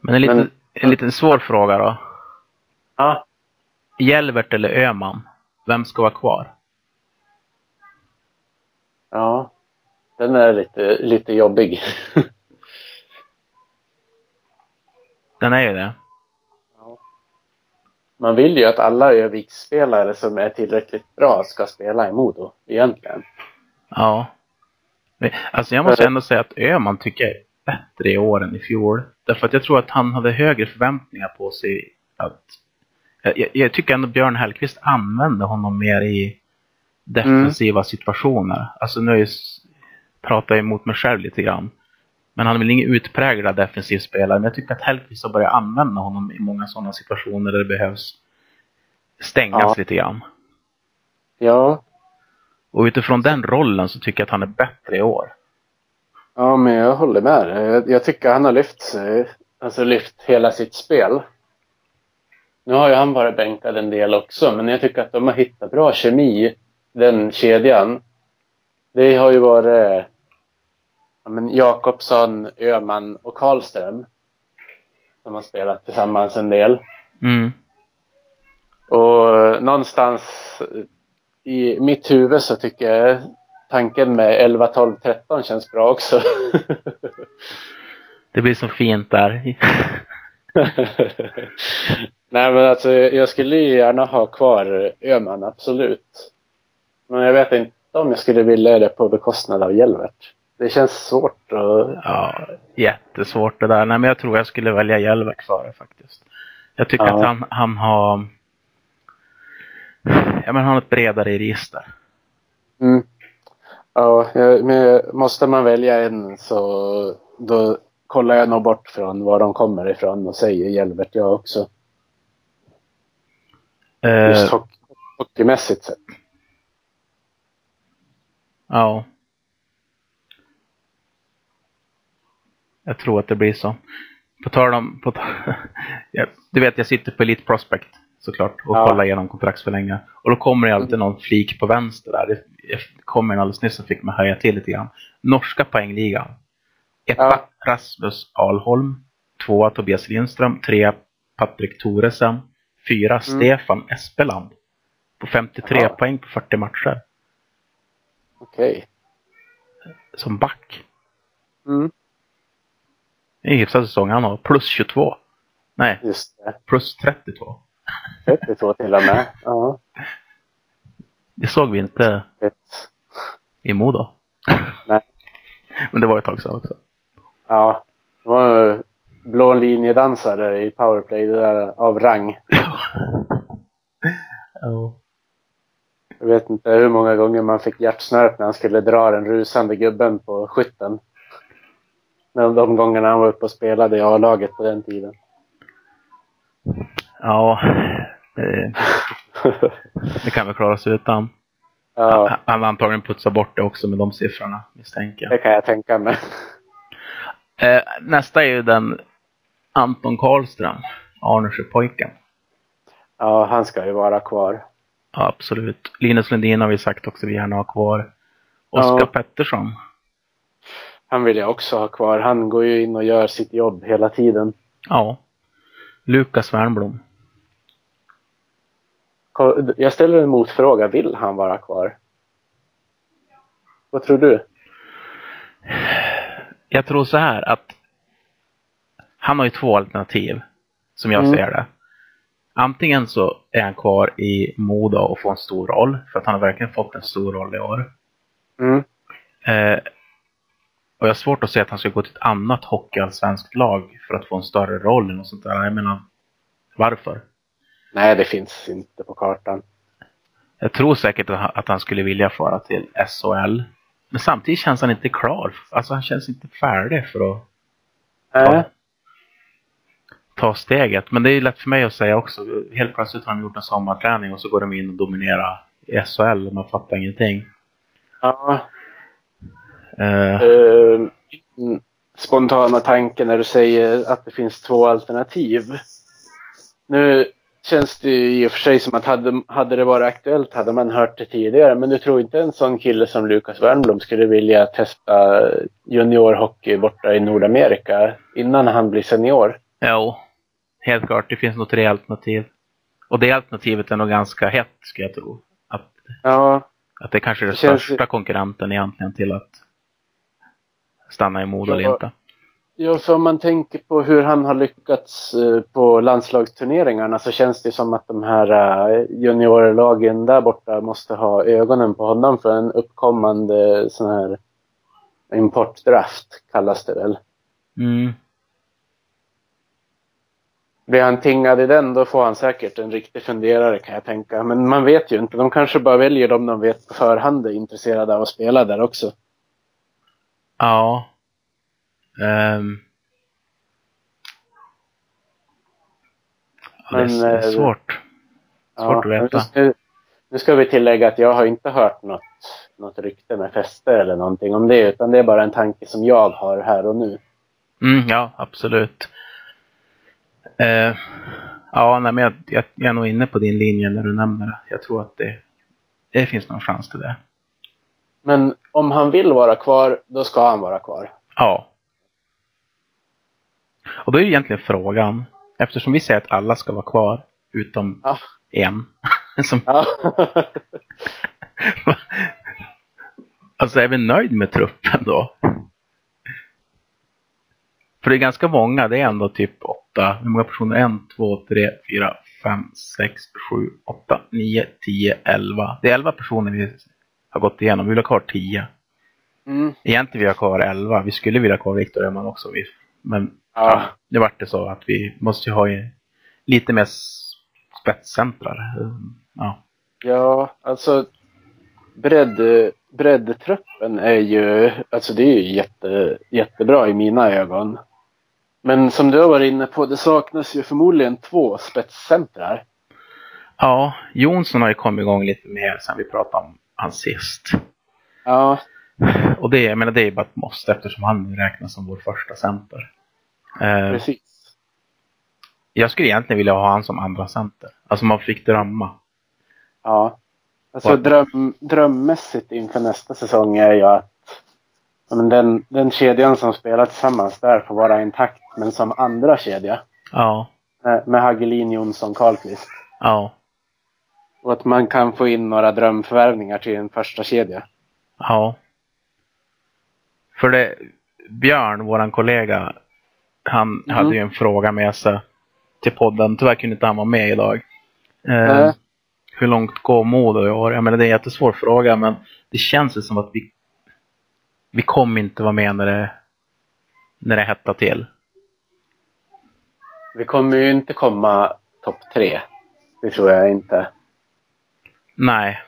Men en liten, Men- en liten svår fråga då. Ja, Hjelvert eller Öman? Vem ska vara kvar? ja, den är lite, lite jobbig. Den är ju det. Man vill ju att alla Öviksspelare som är tillräckligt bra ska spela i Modo, egentligen. Ja. Alltså jag måste ändå säga att Öman tycker jag är bättre i år än i fjol. Därför att jag tror att han hade högre förväntningar på sig. Att, jag, jag- tycker ändå Björn Hellkvist använde honom mer i defensiva situationer. Alltså nu pratar jag emot mig själv lite grann. Men han är väl ingen utpräglad defensiv spelare. Men jag tycker att Hellkvist har börjat använda honom i många sådana situationer där det behövs stängas Ja. lite grann. Ja, Och utifrån den rollen så tycker jag att han är bättre i år. ja men jag håller med jag, jag tycker han har lyft sig, alltså lyft hela sitt spel. Nu har ju han varit bänkad en del också, men jag tycker att de har hittat bra kemi, den kedjan. Det har ju varit men Jakobsson, Öhman och Karlström som har spelat tillsammans en del. Mm. Och någonstans i mitt huvud så tycker jag tanken med 11, 12, 13 känns bra också. Det blir så fint där. Nej men alltså jag skulle ju gärna ha kvar Öhman, absolut. Men jag vet inte om jag skulle vilja det på bekostnad av Jelvert. Det känns svårt att... Ja, jättesvårt det där. Nej, men jag tror jag skulle välja Jelvert före faktiskt. Jag tycker Ja. att han, han har... Ja, men han har ett bredare register. Mm. Ja, men måste man välja en så då kollar jag nog bort från var de kommer ifrån och säger Jelvert jag också. Eh, Just hockey, hockeymässigt sett. ja. Jag tror att det blir så. På tal om... På du vet, jag sitter på Elite Prospect såklart och Ja. kollar igenom kontraktsförlängningar. Och då kommer det alltid någon flik på vänster där. Det kommer en alldeles nyss som fick mig höja till lite grann. Norska poängligan. Etta Ja. Rasmus Alholm. Tvåa Tobias Lindström. Trea Patrik Thoresen. Fyra Stefan Espeland. På 53 Ja. poäng på 40 matcher. Okej. Som back. Mm, en hyfsad säsong han har. Plus 22. Nej, just det. plus 32. 32 till och med. Ja. Det såg vi inte Ett. i Modo. Nej. Men det var ett tag sedan också. Ja. Det var blå linjedansare i powerplay det där av rang. Ja. Jag vet inte hur många gånger man fick hjärtsnörp när han skulle dra den rusande gubben på skytten. De gångerna han var uppe och spelade i A-laget på den tiden. Ja, det, det kan vi klara oss utan. ja, Han har antagligen putsat bort det också med de siffrorna, misstänker det jag. kan jag tänka mig. Eh, nästa är ju den Anton Karlström, Arnesjöpojken. Ja, han ska ju vara kvar. Ja, absolut. Linus Lundin har vi sagt också vi gärna har kvar. Oskar Ja. Pettersson. Han vill jag också ha kvar. Han går ju in och gör sitt jobb hela tiden. Ja. Lukas Wernbloom. Jag ställer en motfråga. Vill han vara kvar? Vad tror du? Jag tror så här att han har ju två alternativ som jag Mm. ser det. Antingen så är han kvar i Modo och får en stor roll, för att han har verkligen fått en stor roll i år. Mm. Eh, och jag har svårt att se att han ska gå till ett annat hockeyallsvenskt lag för att få en större roll eller något sånt där. Jag menar, varför? Nej, det finns inte på kartan. Jag tror säkert att han- skulle vilja fara till SHL. Men samtidigt känns han inte klar. Alltså han känns inte färdig för att Nej. ta steget. Men det är ju lätt för mig att säga också. Helt plötsligt har de gjort en sommarträning och så går de in och dominerar i SHL och man fattar ingenting. Ja. Eh, Eh, spontana tanken när du säger att det finns två alternativ. Nu känns det ju i och för sig som att hade, hade det varit aktuellt hade man hört det tidigare. Men du tror inte en sån kille som Lukas Wernbloom skulle vilja testa juniorhockey borta i Nordamerika innan han blir senior? jo, helt klart. Det finns nog tre alternativ. Och det alternativet är nog ganska hett, ska jag tro. Att, Ja, att det kanske är den Det känns- största konkurrenten egentligen till att stanna i Modo eller inte. Ja, för om man tänker på hur han har lyckats eh, på landslagsturneringarna så känns det som att de här eh, juniorlagen där borta måste ha ögonen på honom för en uppkommande sån här importdraft kallas det väl. Mm. Blir han tingad i den då får han säkert en riktig funderare kan jag tänka. Men man vet ju inte. De kanske bara väljer dem de vet på förhand är intresserade av att spela där också. Ja. Ehm. Ja, det, är, Men, det är svårt. Svårt att men veta. Nu, nu ska vi tillägga att jag har inte hört något, något rykte med fester eller någonting om det. Utan det är bara en tanke som jag har här och nu. Mm, ja, absolut. Eh, Ja, nej, men jag, jag, jag är nog inne på din linje när du nämner det. Jag tror att det, det finns någon chans till det. Men om han vill vara kvar, då ska han vara kvar. Ja. Och då är ju egentligen frågan, eftersom vi säger att alla ska vara kvar, utom Ja. en. Som, Ja. alltså är vi nöjd med truppen då? För det är ganska många, det är ändå typ åtta, hur många personer? En, två, tre, fyra, fem, sex, sju, åtta, nio, tio, elva. Det är elva personer vi har gått igenom, vi vill ha kvar tio. Mm. Egentligen vill jag ha kvar 11. Vi skulle vilja ha kvar Viktor Öhman också. Men Ja. ja, det vart det så att vi måste ju ha lite mer spetscentrar. Ja. Ja, alltså bredd, breddtruppen är ju, alltså det är ju jätte, jättebra i mina ögon. Men som du har varit inne på, det saknas ju förmodligen två spetscentrar. ja, Jonsson har ju kommit igång lite mer sen vi pratade om han sist. Ja, Och det, jag menar, det är bara ett måste eftersom han räknas som vår första center. Eh, precis. jag skulle egentligen vilja ha han som andra center. Alltså man fick drömma. Ja. Alltså Vad- dröm, drömmässigt inför nästa säsong är ju att men den, den kedjan som spelar tillsammans där får vara intakt, men som andra kedja. Ja, Med, med Hagelin, Jonsson, Karlqvist. ja, Och att man kan få in några drömförvärvningar till en första kedja. ja. För det, Björn, våran kollega, han Mhm. hade ju en fråga med sig till podden. Tyvärr kunde inte han vara med idag. Eh, Nej. hur långt går Modo i år? Jag menar, det är en jättesvår fråga, men det känns ju som att vi, vi kommer inte vara med när det, när det hettar till. Vi kommer ju inte komma topp tre. Det tror jag inte. Nej,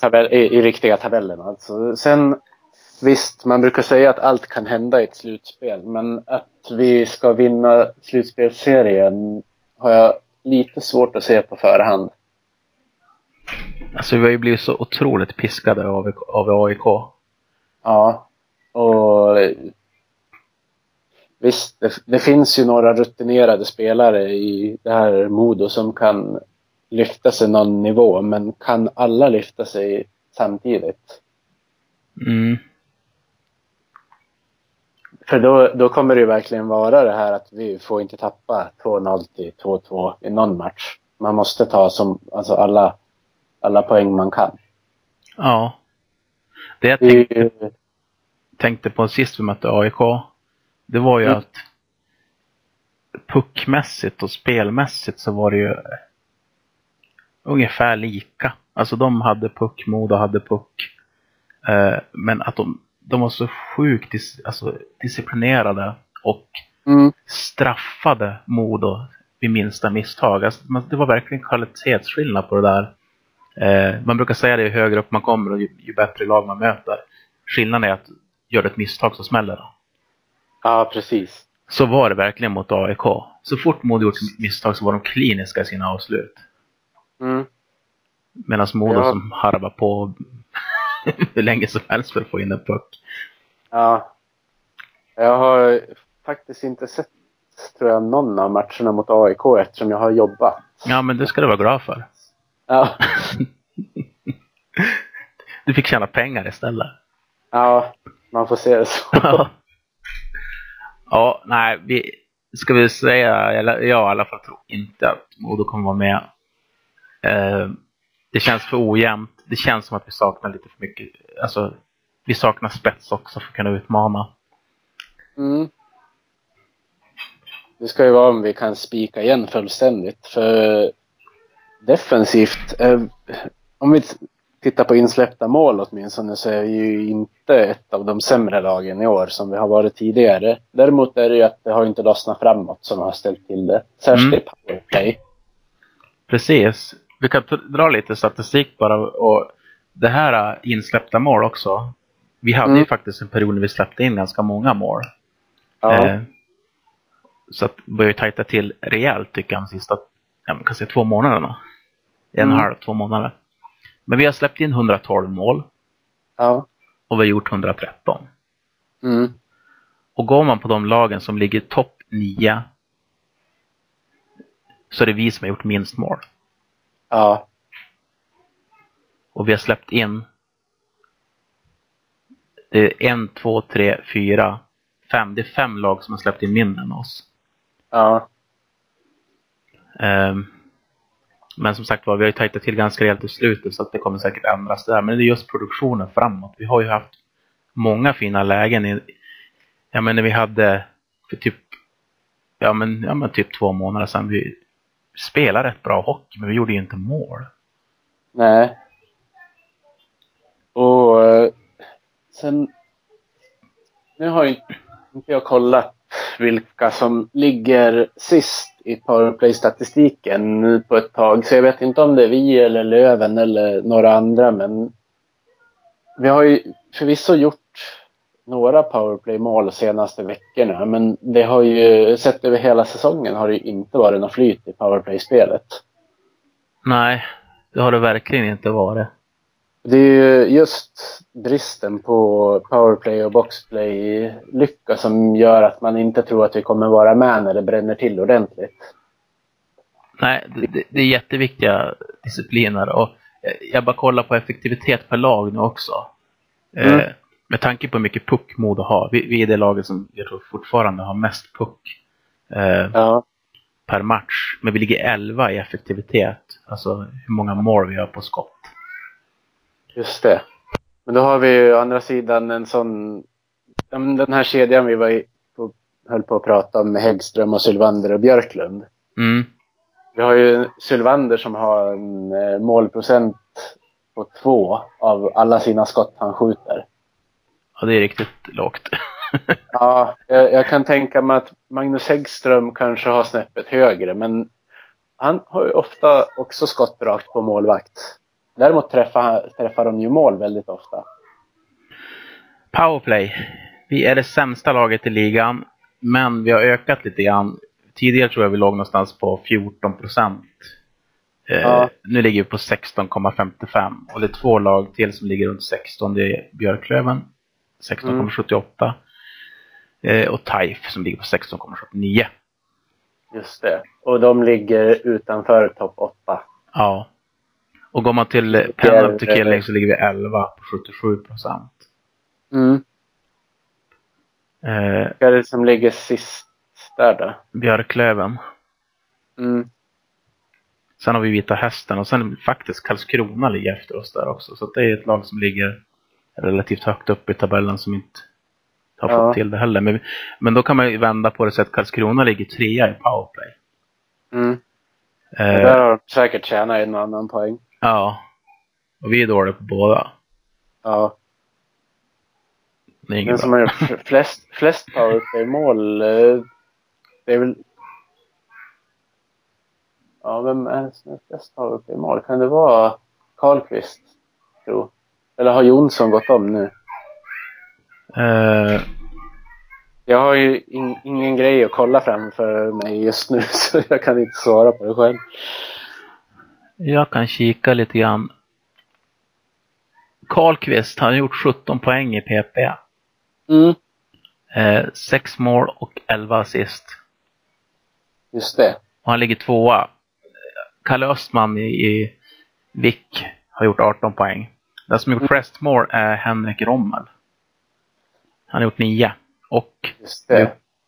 Tabell, i, I riktiga tabellen alltså. Sen visst, man brukar säga att allt kan hända i ett slutspel. Men att vi ska vinna slutspelsserien har jag lite svårt att se på förhand. alltså vi har ju blivit så otroligt piskade av, av AIK. Ja. Och visst, det, det finns ju några rutinerade spelare i det här Modo som kan lyfta sig någon nivå. Men kan alla lyfta sig samtidigt? Mm. För då, då kommer det ju verkligen vara det här att vi får inte tappa 2-0 till 2-2 i någon match. Man måste ta som, alltså alla, alla poäng man kan. Ja. Det jag tänkte, ju, tänkte på sist vi mötte AIK, det var ju Mm. att puckmässigt och spelmässigt så var det ju ungefär lika. Alltså de hade puck, Modo hade puck. Eh, men att de, de var så sjukt dis, alltså, disciplinerade och mm, straffade Modo vid minsta misstag. Alltså, man- det var verkligen kvalitetsskillnad på det där. Eh, man brukar säga det ju högre upp man kommer och ju, ju bättre lag man möter. Skillnaden är att gör du ett misstag så smäller det. ja, precis. Så var det verkligen mot AIK. Så fort Modo gjort misstag så var de kliniska i sina avslut. Mm. Medan Modo Ja. som harvar på hur länge som helst för att få in en puck. Ja. Jag har faktiskt inte sett, tror jag, någon av matcherna mot AIK eftersom jag har jobbat. Ja, men det ska du vara glad för. Ja, Du fick tjäna pengar istället. ja man får se det så. Ja. ja, nej, vi ska vi säga, eller jag i alla fall tror inte att Modo kommer vara med. Eh, det känns för ojämnt. Det känns som att vi saknar lite för mycket, alltså vi saknar spets också för att kunna utmana. Mm. Det ska ju vara om vi kan spika igen fullständigt. För defensivt, eh, om vi tittar på insläppta mål åtminstone så är vi ju inte ett av de sämre lagen i år som vi har varit tidigare. Däremot är det ju att det har inte lossnat framåt som har ställt till det. Särskilt Mm. i powerplay. Precis. Vi kan dra lite statistik bara och det här äh, insläppta mål också. Vi hade Mm. ju faktiskt en period när vi släppte in ganska många mål. Ja. Eh, så att börjar tajta till rejält tycker jag de sista, ja, man kan säga två månaderna. En och en Mm. halv, två månader. Men vi har släppt in 112 mål ja. och vi har gjort 113. Mm. Och går man på de lagen som ligger topp 9 så är det vi som har gjort minst mål. Ja. Och vi har släppt in det är en, två, tre, fyra, fem. Det är fem lag som har släppt in mindre än oss. Ja. Ehm, men som sagt var, vi har ju tajtat till ganska rejält i slutet så att det kommer säkert ändras där. Men det är just produktionen framåt. Vi har ju haft många fina lägen. I, ja, men när vi hade för typ, ja, men, ja, men typ två månader sedan. Vi spelade rätt bra hockey, men vi gjorde ju inte mål. Nej. Och eh, sen... Nu har ju inte jag kollat vilka som ligger sist i powerplay-statistiken nu på ett tag. Så jag vet inte om det är vi eller Löven eller några andra. Men vi har ju förvisso gjort några powerplay-mål senaste veckorna. Men det har ju, sett över hela säsongen, har det ju inte varit något flyt i powerplay-spelet. Nej, det har det verkligen inte varit. Det är ju just bristen på powerplay och boxplay-lycka som gör att man inte tror att vi kommer vara med när det bränner till ordentligt. Nej, det, det, det är jätteviktiga discipliner och jag bara kollar på effektivitet per lag nu också. Mm. Eh, med tanke på hur mycket puck Modo har. Vi, vi är det laget som jag tror fortfarande har mest puck eh, Ja, per match. Men vi ligger 11 i effektivitet. Alltså hur många mål vi gör på skott. just det. Men då har vi ju å andra sidan en sån... Den här kedjan vi var i, på, höll på att prata om med Häggström och Sylvander och Björklund. Mm. Vi har ju Sylvander som har en eh, målprocent på två av alla sina skott han skjuter. Ja, det är riktigt lågt. Ja, jag, jag kan tänka mig att Magnus Häggström kanske har snäppet högre, men han har ju ofta också skott rakt på målvakt. Däremot träffar, träffar de ju mål väldigt ofta. Powerplay. Vi är det sämsta laget i ligan. Men vi har ökat lite grann. Tidigare tror jag vi låg någonstans på 14 procent. Eh, Ja. Nu ligger vi på 16,55. Och det är två lag till som ligger runt 16. Det är Björklöven 16,78. Eh, och TAIF som ligger på 16,79. Just det. Och de ligger utanför topp 8. Ja. Och går man till eh, är- penalty killing så ligger vi 11 på 77 procent. Mm. Eh, Vilka är det som ligger sist där då? Björklöven. Mm. Sen har vi Vita Hästen och sen faktiskt Karlskrona ligger efter oss där också. Så det är ett lag som ligger relativt högt upp i tabellen som inte har Ja. fått till det heller. Men, men då kan man ju vända på det så att Karlskrona ligger trea i powerplay. Mm. Eh, Där har de säkert tjänat en och annan poäng. ja. Och vi är dåliga på båda. Ja. Det är Den som har gjort flest, flest powerplay-mål, eh, det är väl... Ja, vem är det som har flest powerplay-mål? Kan det vara Karlqvist, tror Eller har Jonsson gått om nu? Eh, Jag har ju in, ingen grej att kolla framför mig just nu, så jag kan inte svara på det själv. jag kan kika lite grann. Karlqvist har gjort 17 poäng i PP. Mm, Eh, 6 mål och 11 assist. just det. Och han ligger tvåa. Kalle Östman i, i Vick har gjort 18 poäng. Den som gjort flest mål är Henrik Rommel. Han har gjort 9. Och.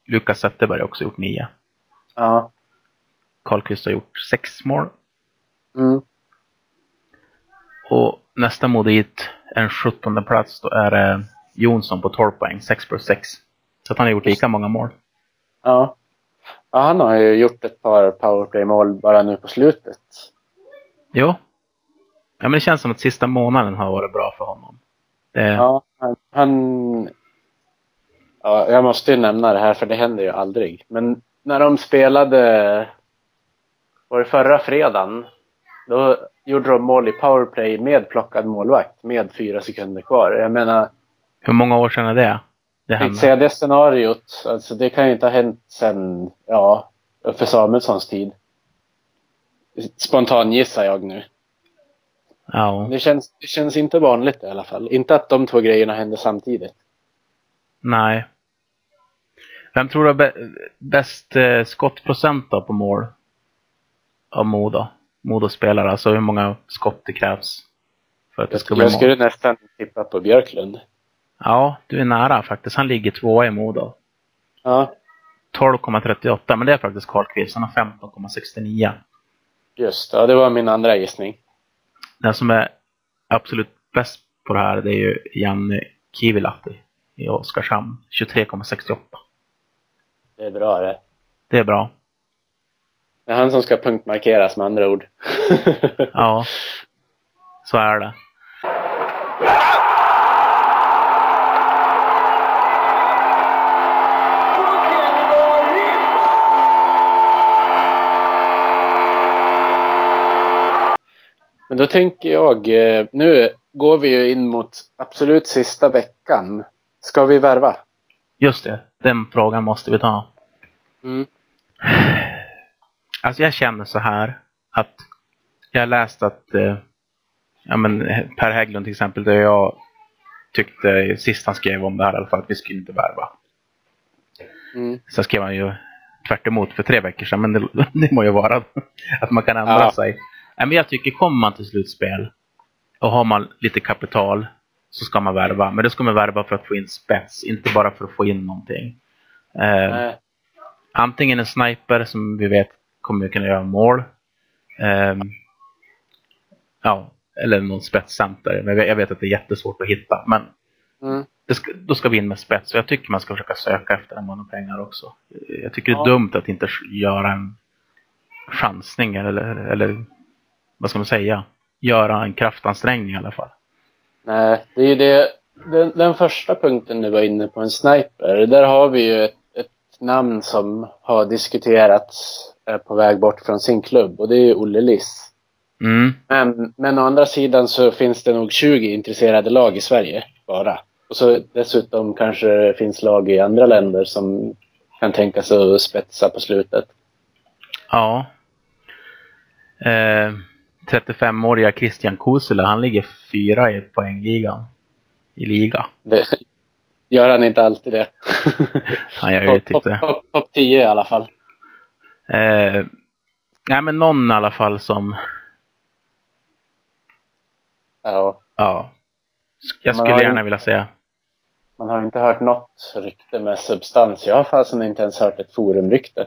Lukas Zetterberg har också gjort 9. Ja. Karlqvist har gjort 6 mål. Mm. Och nästa modit, en 17 plats, då är det Jonsson på 12 poäng. 6 plus 6. Så att han har gjort lika många mål. Ja. ja. Han har ju gjort ett par powerplay-mål bara nu på slutet. Jo. Ja, men det känns som att sista månaden har varit bra för honom. Det, Ja, han, han... Ja, jag måste ju nämna det här för det händer ju aldrig. Men när de spelade... Var det förra fredagen? Då gjorde de mål i powerplay med plockad målvakt med fyra sekunder kvar. Jag menar, Hur många år sedan är det? Det hände. säga det scenariot. Alltså det kan ju inte ha hänt sen, ja, för Samuelssons tid. Spontan gissar jag nu. Ja. Det känns, det känns inte vanligt i alla fall. Inte att de två grejerna hände samtidigt. Nej. Vem tror du har bä- bäst eh, skottprocent då på mål? av Modo. Modo-spelare, alltså hur många skott det krävs för att det ska bli Jag mål. skulle nästan tippa på Björklund. Ja, du är nära faktiskt. Han ligger tvåa i Modo. Ja, 12,38, men det är faktiskt Karlqvist. Han har 15,69. just ja, det var min andra gissning. Den som är absolut bäst på det här, det är ju Janne Kivilahti i Oskarshamn. 23,68. Det är bra det. Det är bra. Det är han som ska punktmarkeras med andra ord. Ja, så är det. Men då tänker jag, eh, nu går vi ju in mot absolut sista veckan. Ska vi värva? Just det, den frågan måste vi ta. Mm. Alltså jag känner så här att jag har läst att eh, ja, men Per Hägglund till exempel, det jag tyckte sist han skrev om det här i alla fall, att vi skulle inte värva. Mm. Sen skrev han ju tvärt för tre veckor sedan, men det, det må ju vara att man kan ändra Ja. sig. Nej, men jag tycker, kommer man till slutspel och har man lite kapital så ska man värva. Men då ska man värva för att få in spets, inte bara för att få in någonting. Eh, antingen en sniper som vi vet kommer kunna göra mål. Ehm, ja, eller någon spetscenter. Men jag vet att det är jättesvårt att hitta. Men Mm. ska, då ska vi in med spets. Och jag tycker man ska försöka söka efter den man har pengar också. Jag tycker det är Ja. dumt att inte göra en chansning eller, eller vad ska man säga? Göra en kraftansträngning i alla fall. Nej, det är ju det. Den, den första punkten du var inne på, en sniper. Där har vi ju ett, ett namn som har diskuterats är på väg bort från sin klubb och det är ju Olle Liss. Mm. Men, men å andra sidan så finns det nog 20 intresserade lag i Sverige bara. Och så dessutom kanske det finns lag i andra länder som kan tänka sig att spetsa på slutet. Ja. Eh, 35-åriga Christian Kusula, han ligger fyra i poängligan. I liga. Det, gör han inte alltid det? Han gör ju Topp typ det. top, top 10 i alla fall. Eh, nej men någon i alla fall som, Ja. ja. Jag Man skulle har ju- gärna vilja säga. Man har inte hört något rykte med substans. Jag har fasen inte ens hört ett forumrykte.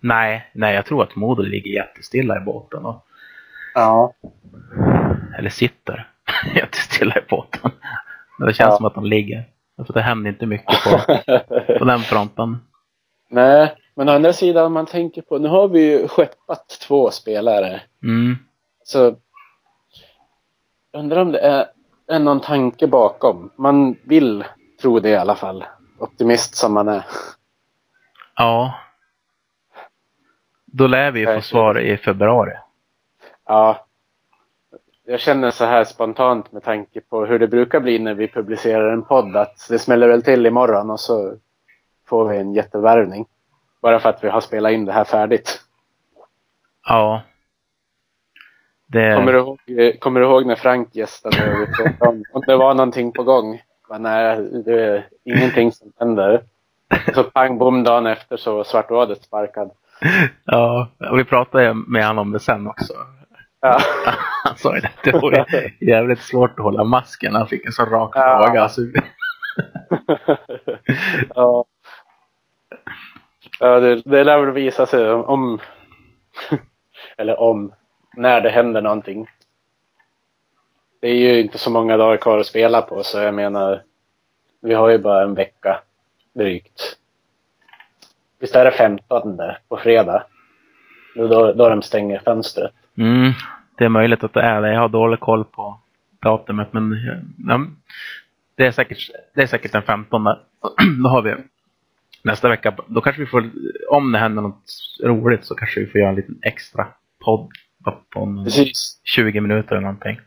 Nej, nej jag tror att Modo ligger jättestilla i båten. Och, Ja. eller sitter jättestilla i båten. Men det känns Ja. som att de ligger. För det händer inte mycket på, på den fronten. Nej, men å andra sidan om man tänker på, nu har vi ju skeppat två spelare. Mm. Så undrar om det är, är någon tanke bakom. Man vill tro det i alla fall. Optimist som man är. Ja. Då lär vi ju få svar i februari. Ja. Jag känner så här spontant med tanke på hur det brukar bli när vi publicerar en podd att det smäller väl till imorgon och så får vi en jättevärvning. Bara för att vi har spelat in det här färdigt. Ja. Det, Kommer du ihåg, kommer du ihåg när Frank gästade och om, om det var någonting på gång? Men nej, det är ingenting som händer. Så pang bom dagen efter så var Svartvadet sparkad. Ja, vi pratade med honom om det sen också. Ja. Han sa ju det, det var jävligt svårt att hålla masken. Han fick en så rak Ja. fråga. Alltså, ja. ja det, det lär väl visa sig om, eller om, när det händer någonting. Det är ju inte så många dagar kvar att spela på så jag menar, vi har ju bara en vecka drygt. Visst är det 15 på fredag? Då, då de stänger fönstret. Mm, det är möjligt att det är det. Jag har dålig koll på datumet. Men ja, det, är säkert, det är säkert den 15. Då har vi nästa vecka. Då kanske vi får, om det händer något roligt så kanske vi får göra en liten extra podd på en Precis. 20 minuter eller någonting.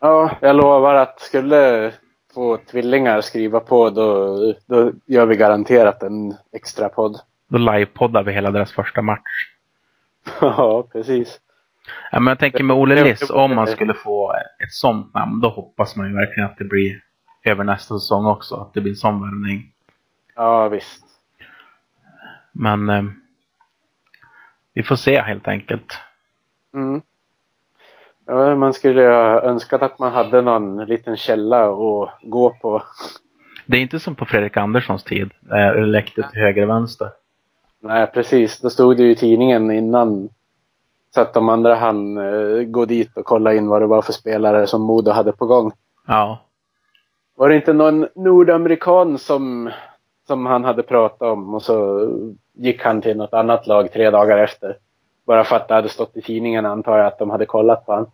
Ja, jag lovar att skulle två tvillingar skriva på då, då gör vi garanterat en extra podd. Då livepoddar vi hela deras första match. Ja, precis. Ja, men jag tänker med Olle Liss, om man skulle få ett sånt namn, då hoppas man ju verkligen att det blir över nästa säsong också. Att det blir en sån värvning. Ja, visst. Men eh, vi får se helt enkelt. Mm. Ja, man skulle ha önskat att man hade någon liten källa att gå på. Det är inte som på Fredrik Anderssons tid, där det läckte till höger och vänster. Nej, precis. Då stod det ju i tidningen innan. Så att de andra han eh, gå dit och kolla in vad det var för spelare som Modo hade på gång. Ja. Var det inte någon nordamerikan som, som han hade pratat om och så gick han till något annat lag tre dagar efter. Bara för att det hade stått i tidningen antar jag att de hade kollat på honom.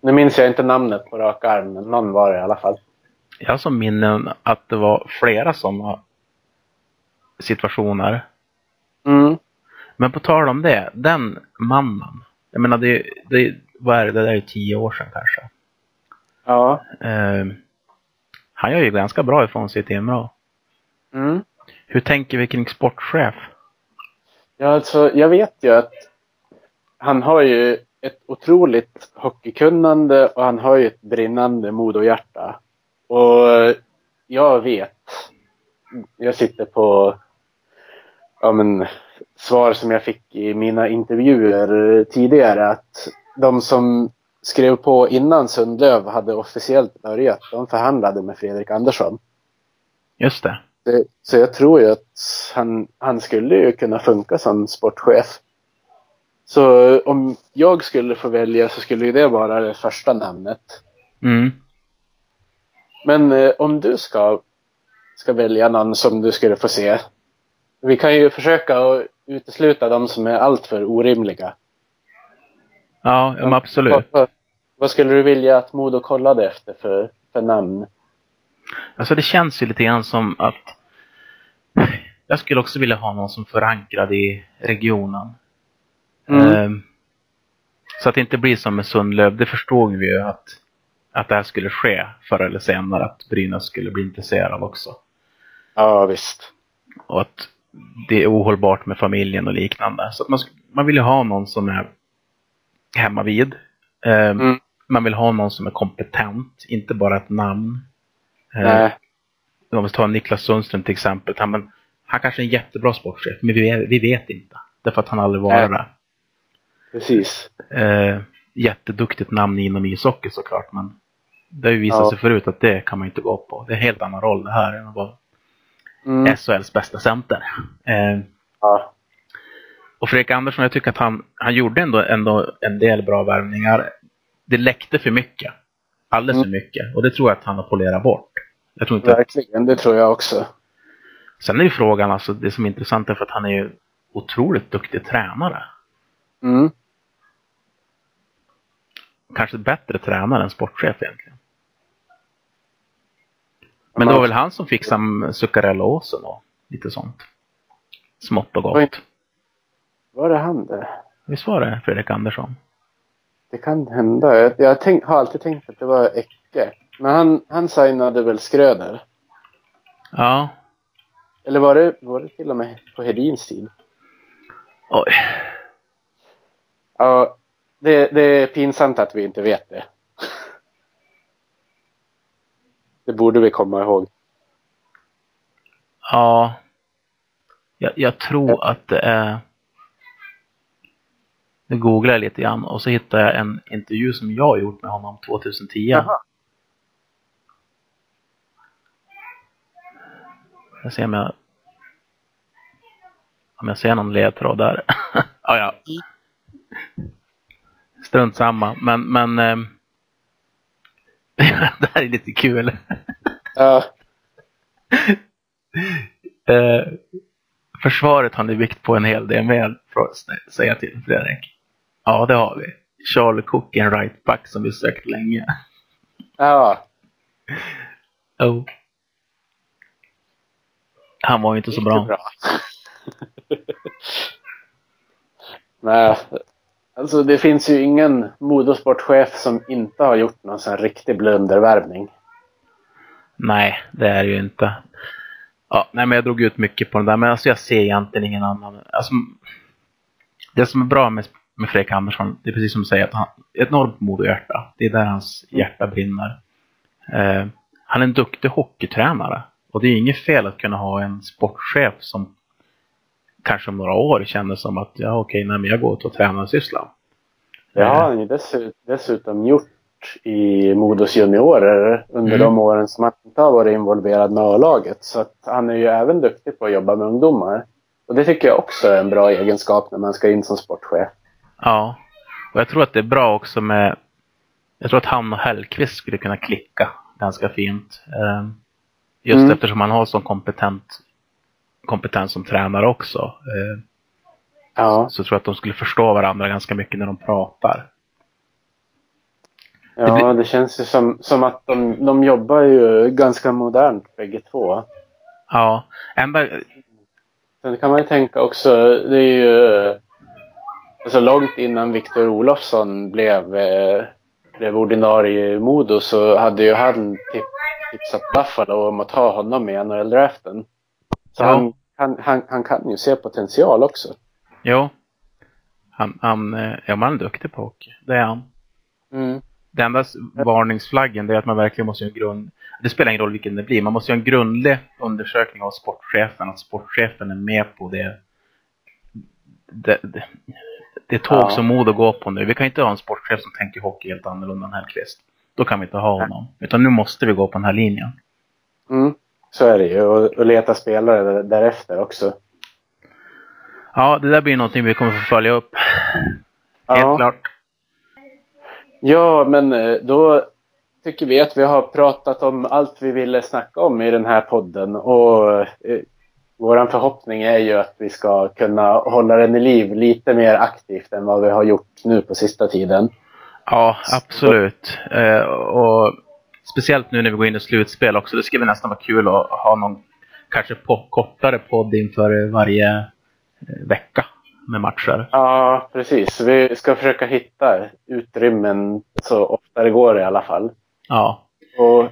Nu minns jag inte namnet på rak arm, men någon var det i alla fall. Jag har som minnen att det var flera sådana situationer. Mm. Men på tal om det, den mannen. Jag menar, det, det, vad är det, det där är tio år sedan kanske. Ja. Eh, han gör ju ganska bra ifrån sig i Timrå. Mm. Hur tänker vi kring sportchef? Ja, alltså jag vet ju att han har ju ett otroligt hockeykunnande och han har ju ett brinnande Modohjärta. Och jag vet, jag sitter på ja, men, svar som jag fick i mina intervjuer tidigare att de som skrev på innan Sundlöv hade officiellt börjat, de förhandlade med Fredrik Andersson. Just det. Det, så jag tror ju att han, han skulle ju kunna funka som sportchef. Så om jag skulle få välja så skulle ju det vara det första namnet. Mm. Men eh, om du ska, ska välja någon som du skulle få se. Vi kan ju försöka utesluta de som är alltför orimliga. Ja, men absolut. Vad skulle du vilja att Modo kollade efter för, för namn? Alltså det känns ju lite grann som att jag skulle också vilja ha någon som förankrad i regionen. Mm. Ehm, så att det inte blir som med Sundlöv. Det förstod vi ju att, att det här skulle ske förr eller senare. Att Brynäs skulle bli intresserad också. Ja, visst. Och att det är ohållbart med familjen och liknande. Så man, man vill ju ha någon som är hemma vid. Ehm, Mm. Man vill ha någon som är kompetent, inte bara ett namn. Nej. om vi tar Niklas Sundström till exempel. Han, men, han kanske är en jättebra sportchef, men vi, vi vet inte. Därför att han aldrig varit det. Precis. Eh, jätteduktigt namn inom ishockey såklart, men det har ju visat Ja. sig förut att det kan man inte gå på. Det är en helt annan roll det här än att vara Mm. SHLs bästa center. Eh, Ja. och Fredrik Andersson, jag tycker att han, han gjorde ändå, ändå en del bra värvningar. Det läckte för mycket. Alldeles för Mm. mycket. Och det tror jag att han har polerat bort. Jag tror inte att, Verkligen, det tror jag också. Sen är ju frågan, alltså det som är intressant är för att han är ju otroligt duktig tränare. Mm. Kanske bättre tränare än sportchef egentligen. Men det var väl han som fixade Zuccarello-åsen och lite sånt. Smått och gott. Var det han det? Visst var det Fredrik Andersson? Det kan hända. Jag, jag tänk, har alltid tänkt att det var Ecke. Men han, han signade väl Skröder? Ja. Eller var det, var det till och med på Hedins tid? Oj. Ja, det, det är pinsamt att vi inte vet det. Det borde vi komma ihåg. Ja. Jag, jag tror att det är... Nu googlar jag lite grann och så hittar jag en intervju som jag har gjort med honom 2010. Jaha. Jag ser om jag... Om jag ser någon ledtråd där. ja, ja. Strunt samma. Men, men... det här är lite kul. Ja, Eh, försvaret har ni byggt på en hel del med, får jag säga till Fredrik. Ja, det har vi. Charlie Cook är en right back som vi sökt länge. ja, Oh. Han var ju inte så bra. bra. Nej, alltså det finns ju ingen motorsportchef som inte har gjort någon sån riktig blundervärvning. Nej, det är det ju inte. Ja, nej, men jag drog ut mycket på den där, men alltså jag ser egentligen ingen annan. Alltså, det som är bra med, med Fredrik Andersson, det är precis som du säger, att han ett enormt mod och hjärta. Det är där hans hjärta brinner. Eh, han är en duktig hockeytränare. Och det är inget fel att kunna ha en sportchef som kanske om några år känner som att ja okej, nej men jag går till att träna Sysslan. Det har han ju dessutom, dessutom gjort i Modos juniorer under Mm. de åren som han inte har varit involverad med A-laget. Så att han är ju även duktig på att jobba med ungdomar. Och det tycker jag också är en bra egenskap när man ska in som sportchef. Ja. Och jag tror att det är bra också med... Jag tror att han och Hellqvist skulle kunna klicka ganska fint. Eh, Just Mm. eftersom han har sån kompetent kompetens som tränare också. Eh, Ja, Så tror jag att de skulle förstå varandra ganska mycket när de pratar. ja blir- det känns ju som, som att de, de jobbar ju ganska modernt bägge två. Ja. Enda, Sen kan man ju tänka också, det är ju alltså långt innan Viktor Olofsson blev, eh, blev ordinarie i Modo så hade ju han tip, tipsat Buffalo om att ha honom med i NHL-draften. Så Ja. han, han, han, han kan ju se potential också. jo. Han, han, eh, ja, man är duktig på hockey. Det är han. Mm. Det enda varningsflaggen är att man verkligen måste göra en grund... Det spelar ingen roll vilken det blir. Man måste göra en grundlig undersökning av sportchefen. Att sportchefen är med på det. Det, det, det tåg Ja. som Modo går på nu. Vi kan inte ha en sportchef som tänker hockey helt annorlunda än Hellkvist. Då kan vi inte ha honom. Utan nu måste vi gå på den här linjen. Mm. Så är det ju. Och, och leta spelare därefter också. Ja, det där blir någonting vi kommer få följa upp. Helt Ja. klart. Ja, men eh, då tycker vi att vi har pratat om allt vi ville snacka om i den här podden. Och eh, vår förhoppning är ju att vi ska kunna hålla den i liv lite mer aktivt än vad vi har gjort nu på sista tiden. Ja, absolut. Eh, och speciellt nu när vi går in i slutspel också. Det skulle nästan vara kul att ha någon kanske på, kortare podd inför varje eh, vecka med matcher. Ja, precis. Vi ska försöka hitta utrymmen så ofta det går i alla fall. Ja, Och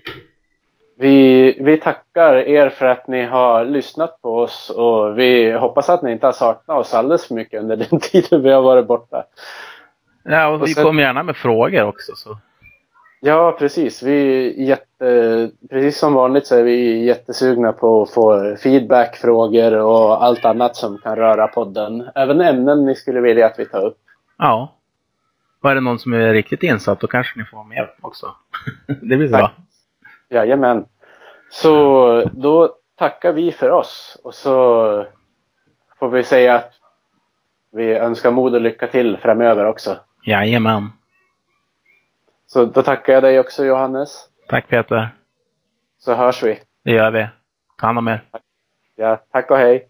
vi, vi tackar er för att ni har lyssnat på oss och vi hoppas att ni inte har saknat oss alldeles för mycket under den tiden vi har varit borta. ja och Och vi sen- kommer gärna med frågor också. Så. Ja, precis. Vi är jätte, precis som vanligt så är vi jättesugna på att få feedback, frågor och allt annat som kan röra podden. Även ämnen ni skulle vilja att vi tar upp. Ja. Och är det någon som är riktigt insatt då kanske ni får med också. det blir bra. Jajamän. Så då tackar vi för oss och så får vi säga att vi önskar mod och lycka till framöver också. Jajamän. Så då tackar jag dig också Johannes. Tack Peter. Så hörs vi. Det gör vi. Ta hand om er. Ja, tack och hej.